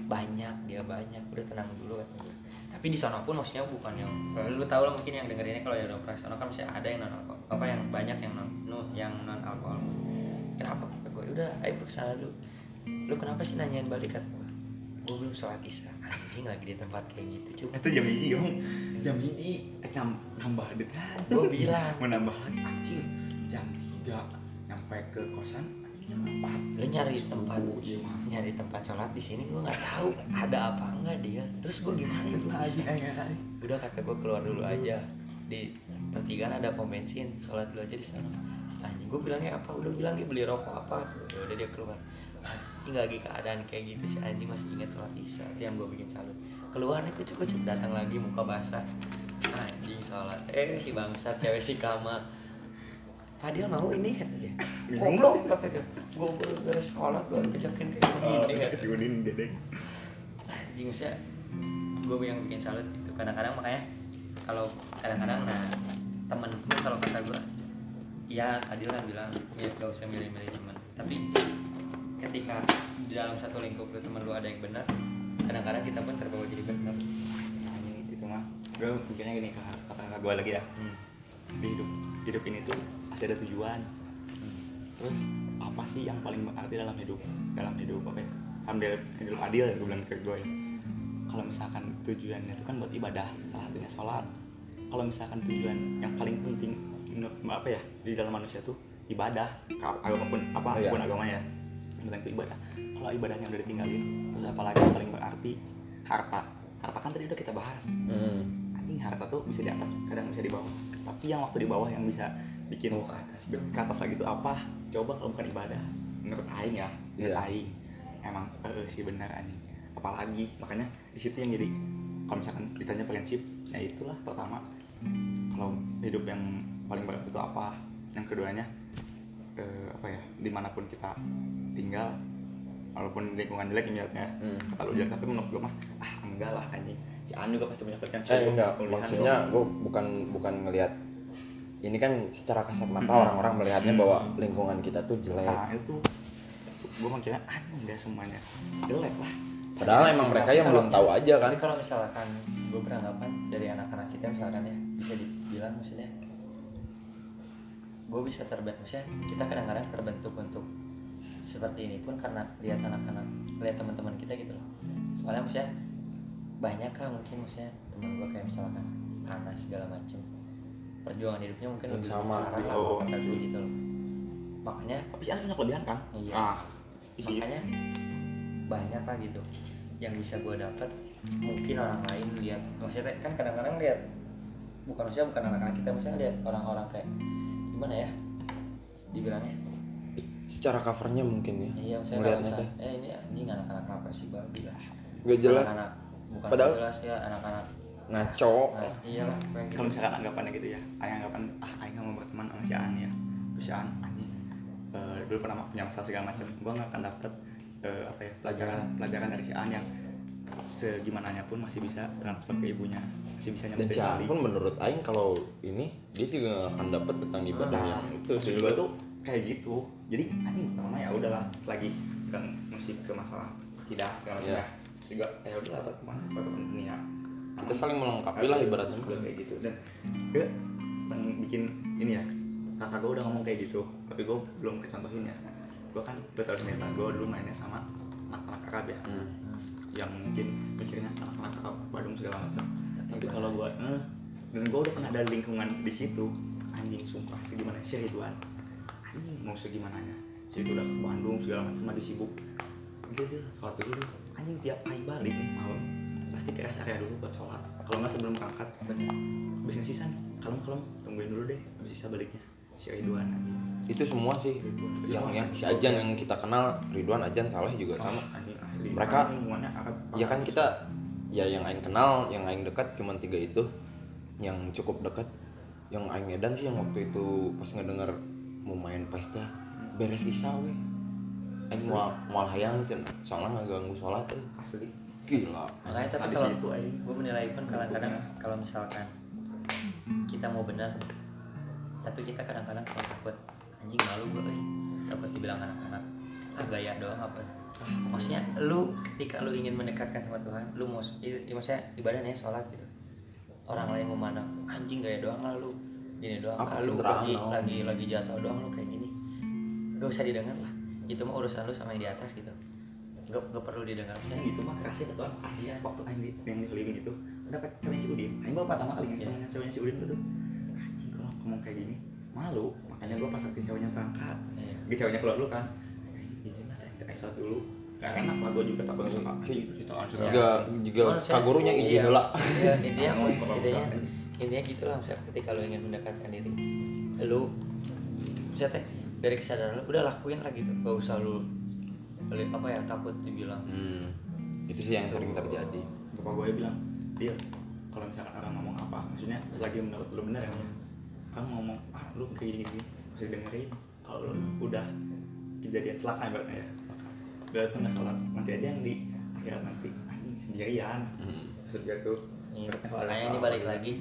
Banyak dia banyak udah tenang dulu kata gue tapi di sana pun maksudnya bukan yang kalau lu tahu lah mungkin yang dengerinnya kalau yang sono kan masih ada yang non alkohol apa yang banyak yang non yang non alkohol. Kenapa? gue udah ayo ke sana dulu. Lu kenapa sih nanyain balik kata gue gue belum sholat isya. Anjing lagi di tempat kayak gitu cuy itu jam hiji om. Jam hiji eh, nam- nambah dekat gue bilang. Mau nambah lagi? Anjing jam tiga. Nyampe ke kosan jam empat lu nyari tempat. Iya mah nyari tempat sholat di sini gue nggak tahu ada apa enggak dia. Terus gue gimana? Ya. Bisa aja udah kata gue keluar dulu aja di pertigaan ada pom bensin sholat dulu aja di sana. Anjing gue bilangnya apa? Udah bilang dia beli rokok apa Ya udah dia keluar. Anjing lagi keadaan kayak gitu si anjing masih ingat sholat isya. Itu yang gue bikin salut. Keluar nih kucuk kucuk datang lagi muka basah. Anjing sholat. Eh si bangsa cewek si kama Fadil mau ini? kata dia. Goblok kata dia. Gue baru beres sholat gue ajakin kayak begini kata si Udin gede anjing maksudnya gue yang bikin salut gitu. Kadang-kadang makanya kalau kadang-kadang nah temen pun kalau kata gue ya Adil kan bilang ya gak usah milih-milih teman tapi ketika di dalam satu lingkup lu temen lu ada yang benar kadang-kadang kita pun terbawa jadi benar. Anjing itu mah. Gue mikirnya gini kata kata gue lagi ya. Hmm. di hidup hidup ini tuh pasti ada tujuan. Terus apa sih yang paling berarti dalam hidup dalam hidup apa ya ambil hidup adil ya gue bilang ke gue ya. Kalau misalkan tujuannya itu kan buat ibadah salah satunya sholat kalau misalkan tujuan yang paling penting apa ya di dalam manusia tuh ibadah apa pun apa Iya. apa pun agamanya yang penting itu ibadah kalau ibadahnya udah ditinggalin terus apalagi yang paling berarti harta harta kan tadi udah kita bahas Hmm. anjing harta tuh bisa di atas kadang bisa di bawah tapi yang waktu di bawah yang bisa bikin Oh, ke atas. ke atas lagi tuh apa coba kalau bukan ibadah menurut aing ya menurut Iya. aing emang eh sih benar anjing apalagi makanya di situ yang jadi kalau misalkan ditanya prinsip ya itulah pertama kalau hidup yang paling berat itu apa? Yang keduanya eh, apa ya di mana pun kita tinggal walaupun lingkungan jelek ibaratnya Hmm. kata lu jelek tapi menurut gue mah ah enggak lah anjing. Si An juga pasti punya frekuensi Eh enggak, maksudnya gue bukan bukan ngelihat ini kan secara kasat mata orang-orang melihatnya bahwa lingkungan kita tuh jelek. nah itu gue mikirnya ah enggak semuanya jelek lah Padahal emang mereka yang belum tahu aja kan. tapi kalau misalkan gue beranggapan dari anak-anak kita misalkan ya bisa dibilang maksudnya gue bisa terbentuk maksudnya kita kadang-kadang terbentuk untuk seperti ini pun karena lihat anak-anak lihat teman-teman kita gitu loh soalnya maksudnya banyak lah mungkin maksudnya teman gue kayak misalkan Anas segala macem perjuangan hidupnya mungkin lebih sama. parah lah Oh. kata gue gitu loh makanya tapi si An punya kelebihan kan Iya. ah isi makanya banyak lah gitu. Yang bisa gue dapat mungkin orang lain lihat. Maksudnya kan kadang-kadang lihat bukan maksudnya bukan anak-anak kita misalnya lihat orang-orang kayak gimana ya dibilangnya? Secara covernya mungkin ya. iya misalnya eh ini ini anak-anak apa sih babi lah Gak jelas. anak-anak bukan Padahal- jelas ya anak-anak. Ngaco. nah, iyalah kayak gitu. Kalau misalkan anggapannya gitu ya Aing anggapan ah Aing nggak mau berteman sama si An ya. Terus si An anjing eh, dulu pernah punya masalah segala macam gue nggak akan dapet eh, apa ya pelajaran pelajaran dari si An yang segimananya pun masih bisa transfer ke ibunya masih bisa Dan nyampe si Bali pun menurut Aing kalau ini dia juga akan dapat tentang ibadah Nah, yang itu sih. tuh kayak gitu jadi anjing pertama ya udahlah lagi kan musik ke masalah tidak segala macam Iya. ya juga ya udah teman buat teman dunia Kita saling melengkapi lah ibaratnya. juga kayak gitu dan gue bikin ini ya kakak gue udah ngomong kayak gitu tapi gue belum kecontohin ya gue kan gue tau lah gue dulu mainnya sama anak-anak kakak ya. Hmm. yang mungkin pikirnya anak-anak kakak Badung segala macam. Tapi kalau gue eh, dan gue udah pernah ada lingkungan di situ. Anjing sumpah segimana si Ridwan? Anjing mau segimana nya si itu udah ke Bandung segala macam lagi sibuk. Gitu sholat dulu anjing tiap kali balik nih malam. Pasti ke rest area dulu buat sholat. Kalau nggak sebelum berangkat bener. Habis sisa nih, kalem-kalem, tungguin dulu deh, habis sisa baliknya Si Ridwan anjing Itu semua sih. Ridwan. Yang yang si Ajan yang kita kenal Ridwan Ajan Saleh juga sama. Oh, anjing asli. Mereka- Ya kan kita ya yang Aing kenal, yang Aing dekat cuma tiga itu yang cukup dekat. Yang Aing Medan sih yang waktu itu pas ngedenger mau main pesta beres isya weh. Aing mau mau hayang cen, soalnya nggak ganggu sholat tuh. asli. Gila. makanya tapi kalau gue menilai pun kadang-kadang kalau misalkan kita mau benar tapi kita kadang-kadang kalau takut anjing malu gue eh. takut dibilang anak-anak. Ah gaya doang apa? Maksudnya lu ketika lu ingin mendekatkan sama Tuhan lu mau i- maksudnya ibadahnya sholat gitu. Orang lain memandang anjing gaya doang lah lu. Gini doang Apa ah, lu lagi lagi lagi jatuh doang lu kayak gini. Gak usah didengar lah. Itu mah urusan lu sama yang di atas gitu. Gak, gak perlu didengar. Maksudnya maksudnya gitu mah kerasnya ke Tuhan. Iya. waktu aing di- yang dikeliling itu udah ke ceweknya si Udin. Aing bawa pertama kali Iya. ngomongnya ceweknya si Udin itu anjing ngomong kayak gini malu makanya gua pas ke ceweknya berangkat. Iya. di ceweknya keluar dulu kan. Izin lah cek sholat dulu. Gak enak lah gua juga takut sama citaan Juga juga kagurunya izin iya. heula. Iya, intinya ke intinya? intinya gitulah misalnya ketika lu ingin mendekatkan diri lu misalnya teh dari kesadaran lu udah lakuin lah gitu. Gak usah lu beli apa ya takut dibilang. Hmm, itu sih yang sering terjadi. bapak gue bilang dia kalau misalkan orang ngomong apa maksudnya selagi menurut lu benar ya kamu ngomong ah lu kayak gini gini. Masih dengerin kalau lu udah kejadian celaka ibaratnya ya. Udah tuh nggak sholat nanti aja yang di akhirat nanti. Anjing sendirian. Hmm. maksud gue tuh Iya, makanya ini balik lagi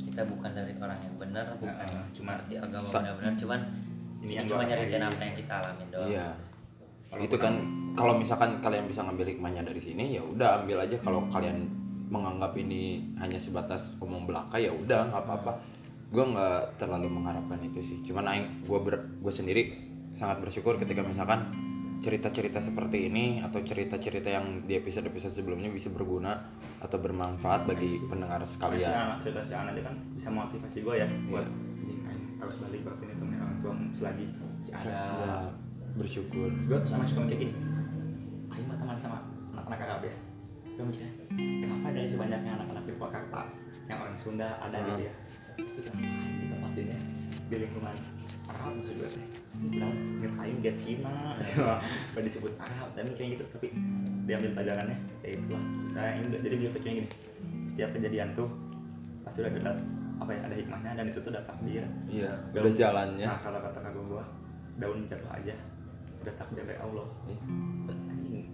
kita bukan dari orang yang benar bukan Nah, cuma di agama benar-benar cuman ini ini yang cuma nyeritain apa yang kita alamin doang. Iya. Walaupun itu kan kalau misalkan kalian bisa ngambil hikmahnya dari sini ya udah ambil aja. Kalau kalian menganggap ini hanya sebatas omong belaka ya udah nggak apa-apa gue nggak terlalu mengharapkan itu sih. Cuman aing gue ber gue sendiri sangat bersyukur ketika misalkan cerita-cerita seperti ini atau cerita-cerita yang di episode-episode sebelumnya bisa berguna atau bermanfaat bagi pendengar sekalian. Cerita si anak dia kan? Bisa motivasi gue ya buat Iya. harus balik berarti ini temen orang tua selagi si ya, ada bersyukur gue sama suka mikir gini aing mah teman sama anak-anak Arab ya. Gue mikirnya kenapa dari sebanyaknya anak-anak di Purwakarta yang orang Sunda ada Hmm. gitu ya itu kan aing di tempat ini di lingkungan Arab maksud gue teh? Bilang nggak aing dia Cina. Gak disebut Arab. Dan kayak gitu tapi diambil pelajarannya. Ya itulah saya ini jadi dia pikirnya gini. Setiap kejadian tuh pasti udah ada apa ya ada hikmahnya dan itu tuh udah takdir. Iya udah jalannya. Nah kalau kata kagum gua daun jatuh aja udah takdir dari Allah. Iya.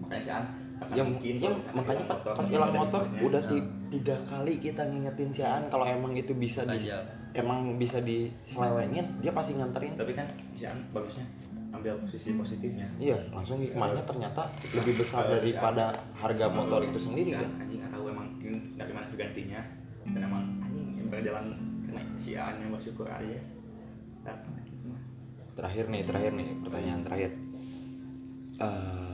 Makanya sih akan ya, mungkin ya, misalkan makanya pas, pas hilang motor udah ti- tiga kali kita ngingetin si Aan kalau emang itu bisa di, emang bisa diselewengin dia pasti nganterin. Tapi kan si an bagusnya ambil posisi positifnya. iya langsung hikmahnya ternyata lebih besar daripada harga motor itu sendiri kan kan anjing nggak tahu emang dari mana bergantinya dan emang anjing yang berjalan karena si an yang bersyukur aja. Terakhir nih terakhir nih pertanyaan terakhir. Eh,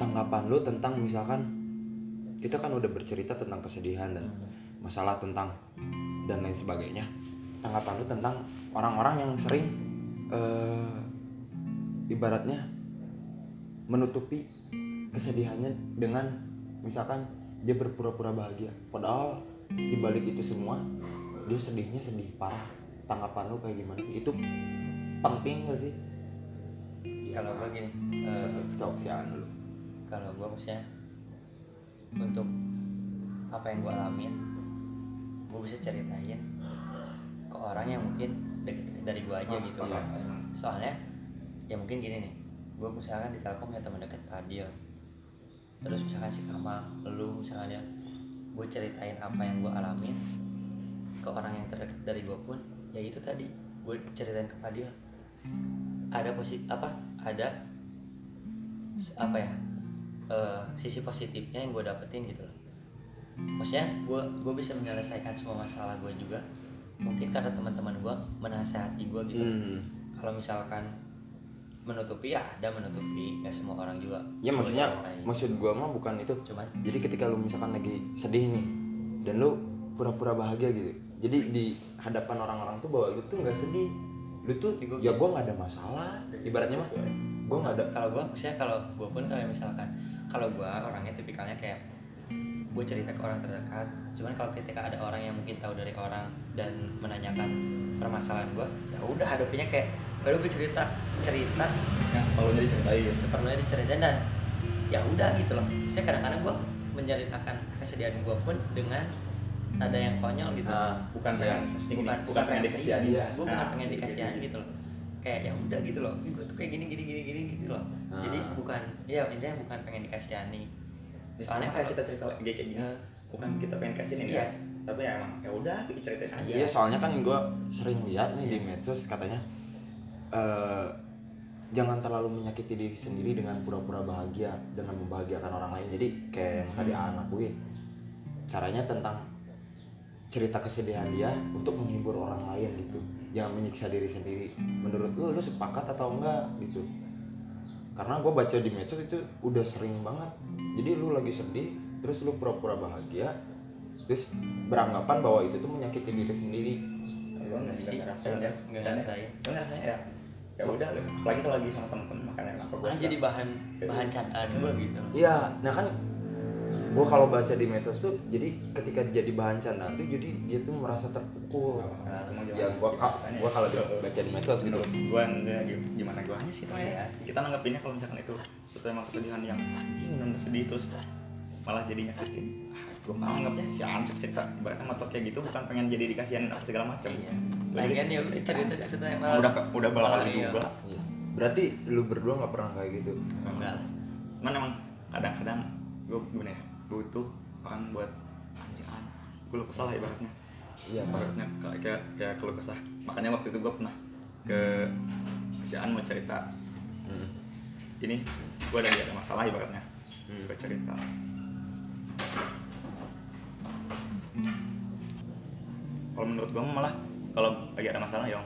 tanggapan lu tentang misalkan kita kan udah bercerita tentang kesedihan dan masalah tentang dan lain sebagainya. Tanggapan lu tentang orang-orang yang sering eh, ibaratnya menutupi kesedihannya dengan misalkan dia berpura-pura bahagia. Padahal di balik itu semua dia sedihnya sedih parah. Tanggapan lu kayak gimana sih? Itu penting gak sih? Kalau gue gini eh, Aan dulu kalau gue maksudnya untuk apa yang gue alamin gue bisa ceritain ke orang yang mungkin deket dari gue aja Oh, gitu. Iya. soalnya ya mungkin gini nih gue misalkan di Telkom ya teman dekat Fadil. Terus misalkan si Kamal lu misalkan ya gue ceritain apa yang gue alamin ke orang yang terdekat dari gue pun ya itu tadi gue ceritain ke Fadil. Ada positif apa ada apa ya eh, sisi positifnya yang gue dapetin gitu loh. Maksudnya gue gue bisa menyelesaikan semua masalah gue juga. Mungkin karena teman-teman gue menasehati gue gitu. Hmm. kalau misalkan menutupi ya ada menutupi. Nggak semua orang juga ya Gua maksudnya ceritain. maksud gua mah bukan itu. Cuman jadi ketika lu misalkan lagi sedih nih dan lu pura-pura bahagia gitu jadi di hadapan orang-orang tuh bahwa lu tuh nggak sedih. Lu tuh gua- ya gua nggak ada masalah. Ibaratnya mah gua. nggak ada kalau gue misalnya kalau gue pun kayak misalkan kalau gue orangnya tipikalnya kayak gue cerita ke orang terdekat cuman kalau ketika ada orang yang mungkin tahu dari orang dan menanyakan permasalahan gue ya udah hadapinnya kayak baru gue cerita cerita Yang separuhnya diceritain. sepenuhnya diceritain dan ya udah gitu loh saya kadang-kadang gue menceritakan kesedihan gue pun dengan ada yang konyol gitu Nah, Bukan pengen maksudnya gini, bukan bukan pengen dikasihani. Iya. gue bukan Nah, pengen dikasihani gitu. gitu loh kayak ya udah gitu loh gue tuh kayak gini gini gini gini gitu loh Ah. jadi bukan ya intinya bukan pengen dikasihani Ya, soalnya kayak kita cerita kayak gini. Bukan kita pengen kasih ini Iya. kan. Tapi ya emang ya udah kita ceritain aja. Iya soalnya kan gue sering lihat nih di medsos katanya eh jangan terlalu menyakiti diri sendiri dengan pura-pura bahagia dengan membahagiakan orang lain. Jadi kayak yang tadi anak gue caranya tentang cerita kesedihan dia untuk menghibur orang lain gitu. Jangan menyiksa diri sendiri. Menurut lu lu sepakat atau enggak gitu? Karena gue baca di medsos itu udah sering banget. Jadi lu lagi sedih, terus lu pura-pura bahagia, terus beranggapan bahwa itu tuh menyakiti diri sendiri Gue nggak sih nggak Dan- ngerasain Gue ngerasanya ya ya udah apalagi kalau lagi sama temen-temen makanya kenapa gue jadi bahan bahan candaan gue gitu Iya, nah kan gue kalau baca di medsos tuh jadi ketika jadi bahan candaan tuh jadi dia tuh merasa terpukul. Ya gue gua kalau baca di medsos gitu. Gue gimana gue hanya sih Iya namanya sih. kita nanggepinnya kalau misalkan itu suatu emang kesedihan yang anjing sedih terus malah jadi nyakitin. Gue malah anggapnya si ancuk cerita ibaratnya motor kayak gitu bukan pengen jadi dikasihanin apa segala macam iya. Lagian ya udah cerita cerita yang Nah, udah udah bala Iya. juga Iya. berarti lu berdua nggak pernah kayak gitu? Enggak cuman emang kadang-kadang gue gimana ya butuh orang buat anjing an gue lu kesal lah ibaratnya. Iya ibaratnya kayak kayak kayak keluh kesah. Makanya waktu itu gue pernah ke si An mau cerita. Hmm. ini gue ada ada masalah ibaratnya. Hmm. gue cerita. Kalau menurut gue malah kalau lagi ada masalah ya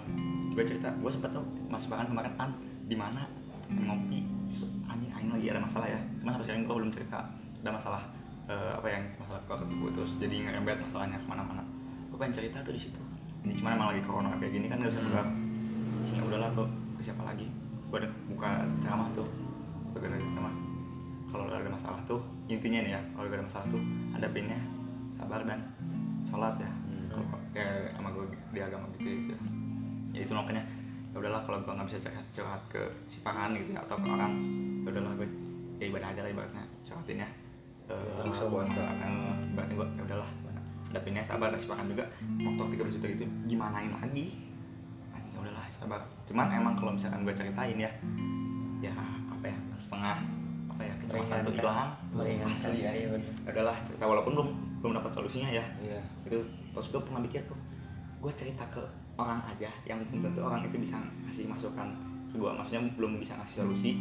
gue cerita. Gue sempet tuh mas bahkan kemarin an di mana? Ngopi. So, anjing anjing lagi ada masalah ya. Cuma sampai sekarang gue belum cerita. Ada masalah eh, apa yang masalah keluarga gue terus jadi ngerembet masalahnya ke mana-mana. Gue pengen cerita tuh di situ. Ini cuma emang lagi corona kayak gini kan gak bisa Hmm. keluar. Sini udahlah kok ke siapa lagi? Gue ada buka ceramah tuh. Gue ada ceramah. Kalau ada masalah tuh intinya nih ya kalau ada masalah tuh hadapinnya sabar dan sholat ya. Hmm. kalau kayak sama gue di agama gitu, gitu. ya itu makanya ya udahlah kalau gue nggak bisa curhat, curhat ke si pakan gitu ya atau ke orang ya udahlah gue ya ibadah aja lah ibaratnya curhatin ya Langsung puasa. ibaratnya gue ya udahlah hadapinnya sabar dan si pakan juga. Motor 13 juta gitu gimanain lagi? Anjing, ya udahlah sabar. Cuman emang kalau misalkan gue ceritain ya ya apa ya setengah apa ya kecemasan Meringankan. hilang. Asli ya. Iya Ya udahlah cerita walaupun belum belum dapat solusinya ya. Iya. Itu terus gue pernah mikir tuh gue cerita ke orang aja yang belum tentu orang itu bisa ngasih masukan ke gue maksudnya belum bisa ngasih solusi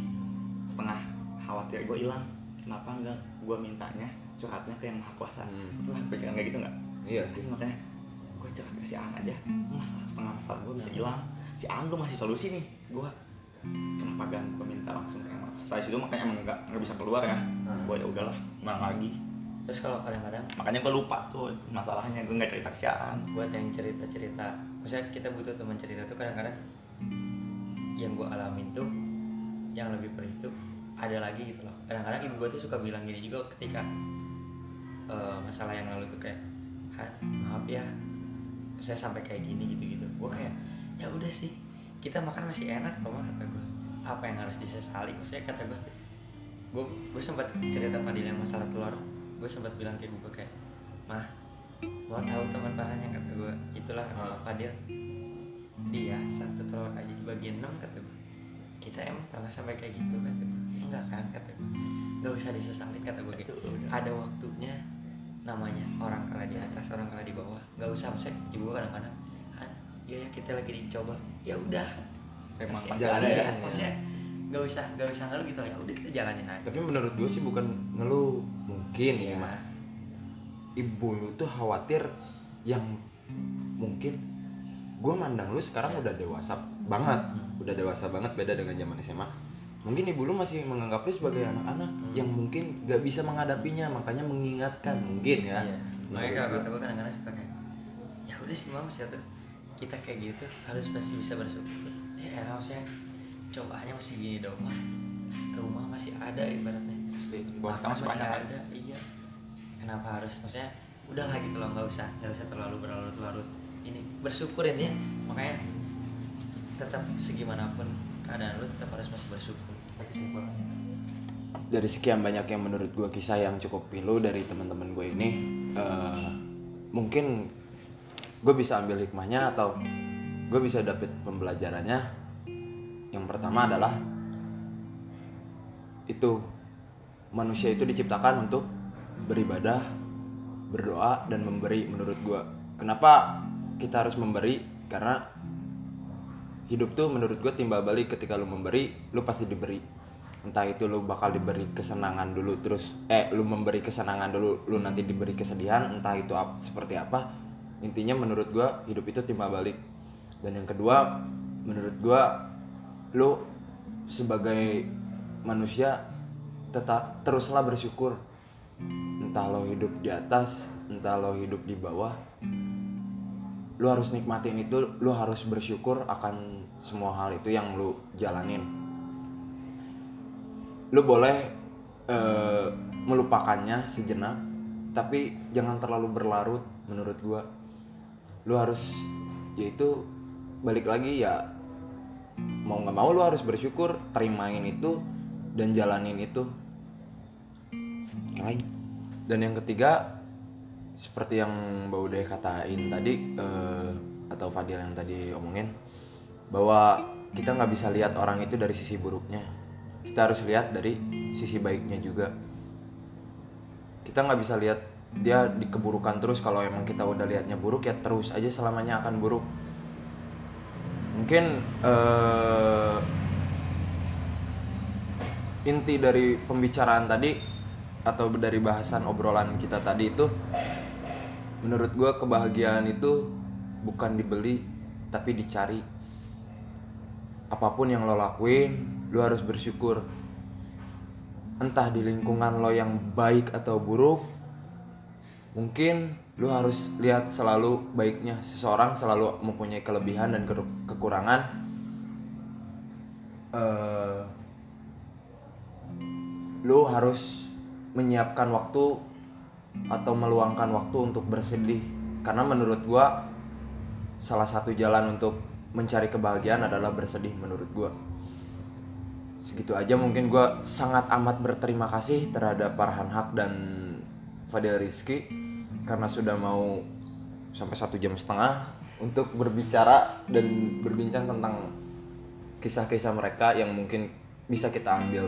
setengah khawatir gue hilang kenapa enggak gue mintanya curhatnya ke yang maha kuasa? Hmm. pernah pikiran kayak gitu nggak? Iya. Jadi makanya gue curhat ke si An aja masalah setengah masalah gue bisa hilang. Si An tuh masih solusi nih. Gue kenapa gak gue minta langsung ke yang maha kuasa? Setelah itu makanya emang nggak nggak bisa keluar ya. Hmm. gue ya udahlah gimana lagi. Terus kalau kadang-kadang? Makanya gue lupa tuh masalahnya gue nggak cerita ke si An. Buat yang cerita-cerita maksudnya kita butuh teman cerita tuh kadang-kadang yang gue alamin tuh yang lebih perih tuh ada lagi gitu loh. Kadang-kadang ibu gue tuh suka bilang gini juga ketika eh, masalah yang lalu tuh kayak "Han, maaf ya saya sampai kayak gini gitu-gitu. Gue kayak ya udah sih kita makan masih enak loh kata gue apa yang harus disesali? Maksudnya kata gue gue gue sempat cerita Fadil yang masalah telur. Gue sempat bilang ke ibu gue kayak mah mau tahu teman bahannya kata gue itulah kata Fadil dia satu telur aja dibagi enam kata gue kita emang pernah sampai kayak gitu gue enggak kan kata gue nggak usah disesalin kata gue kayak ada waktunya namanya orang kalah di atas orang kalah di bawah. Nggak usah maksudnya ibu gue kadang-kadang "Han, ya ya kita lagi dicoba. Ya udah. Emang jalan ada ya. ya Iya, maksudnya nggak usah nggak usah ngeluh gitu ya udah kita jalanin aja. Tapi menurut gue sih bukan ngeluh mungkin ya. Mah ibu lu tuh khawatir yang mungkin gue mandang lu sekarang Iya. udah dewasa banget Hmm. udah dewasa banget beda dengan zaman SMA mungkin ibu lu masih menganggap lu sebagai anak-anak Hmm. yang mungkin gak bisa menghadapinya makanya mengingatkan mungkin ya Iya. Menurut Makanya kalau kata gue kadang-kadang suka kayak ya udah sih mam tuh kita kayak gitu harus masih bisa bersyukur. Ya elah maksudnya cobaannya masih gini dong mah. Rumah masih ada ibaratnya. Makan kamu masih sebanyak kan? ada. Iya. Kenapa harus maksudnya udah lah gitu loh nggak usah nggak usah terlalu berlarut-larut ini bersyukurin ya. Makanya tetap segimanapun keadaan lu tetap harus masih bersyukur. Tapi kesimpulannya dari sekian banyak yang menurut gue kisah yang cukup pilu dari teman-teman gue ini eh, mungkin gue bisa ambil hikmahnya atau gue bisa dapet pembelajarannya. Yang pertama adalah itu manusia itu diciptakan untuk beribadah berdoa dan memberi menurut gue kenapa kita harus memberi karena hidup tuh menurut gue timbal balik. Ketika lu memberi lu pasti diberi. Entah itu lu bakal diberi kesenangan dulu terus eh lu memberi kesenangan dulu lu nanti diberi kesedihan entah itu ap- seperti apa. Intinya menurut gua hidup itu timbal balik. Dan yang kedua menurut gua lu sebagai manusia tetap teruslah bersyukur. Entah lo hidup di atas entah lo hidup di bawah lu harus nikmatin itu lu harus bersyukur akan semua hal itu yang lu jalanin. Lu boleh eh, melupakannya sejenak tapi jangan terlalu berlarut menurut gua. Lu harus yaitu balik lagi ya mau nggak mau lu harus bersyukur terimain itu dan jalanin itu. Dan yang ketiga seperti yang Mbak Ude katain tadi eh, atau Fadil yang tadi omongin bahwa kita nggak bisa lihat orang itu dari sisi buruknya. Kita harus lihat dari sisi baiknya juga. Kita nggak bisa lihat dia di keburukan terus kalau emang kita udah lihatnya buruk ya terus aja selamanya akan buruk. Mungkin eh, inti dari pembicaraan tadi atau dari bahasan obrolan kita tadi itu menurut gue kebahagiaan itu bukan dibeli tapi dicari. Apa pun yang lo lakuin lo harus bersyukur. Entah di lingkungan lo yang baik atau buruk mungkin lo harus lihat selalu baiknya seseorang selalu mempunyai kelebihan dan ke- kekurangan. Eh, lu harus menyiapkan waktu atau meluangkan waktu untuk bersedih. Karena menurut gua salah satu jalan untuk mencari kebahagiaan adalah bersedih menurut gua. Segitu aja mungkin gua sangat amat berterima kasih terhadap Farhan Haq dan Fadil Rizky karena sudah mau sampai satu jam setengah untuk berbicara dan berbincang tentang kisah-kisah mereka yang mungkin bisa kita ambil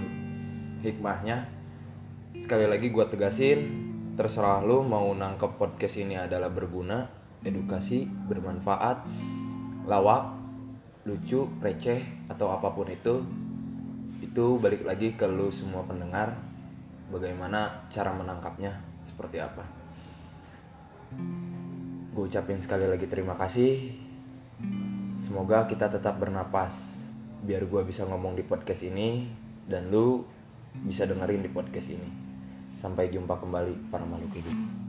hikmahnya. Sekali lagi gua tegasin terserah lu mau nangkep podcast ini adalah berguna edukasi bermanfaat lawak lucu receh atau apa pun itu itu balik lagi ke lu semua pendengar bagaimana cara menangkapnya seperti apa. Gue ucapin sekali lagi terima kasih. Semoga kita tetap bernapas biar gue bisa ngomong di podcast ini dan lu bisa dengerin di podcast ini sampai jumpa kembali para makhluk hidup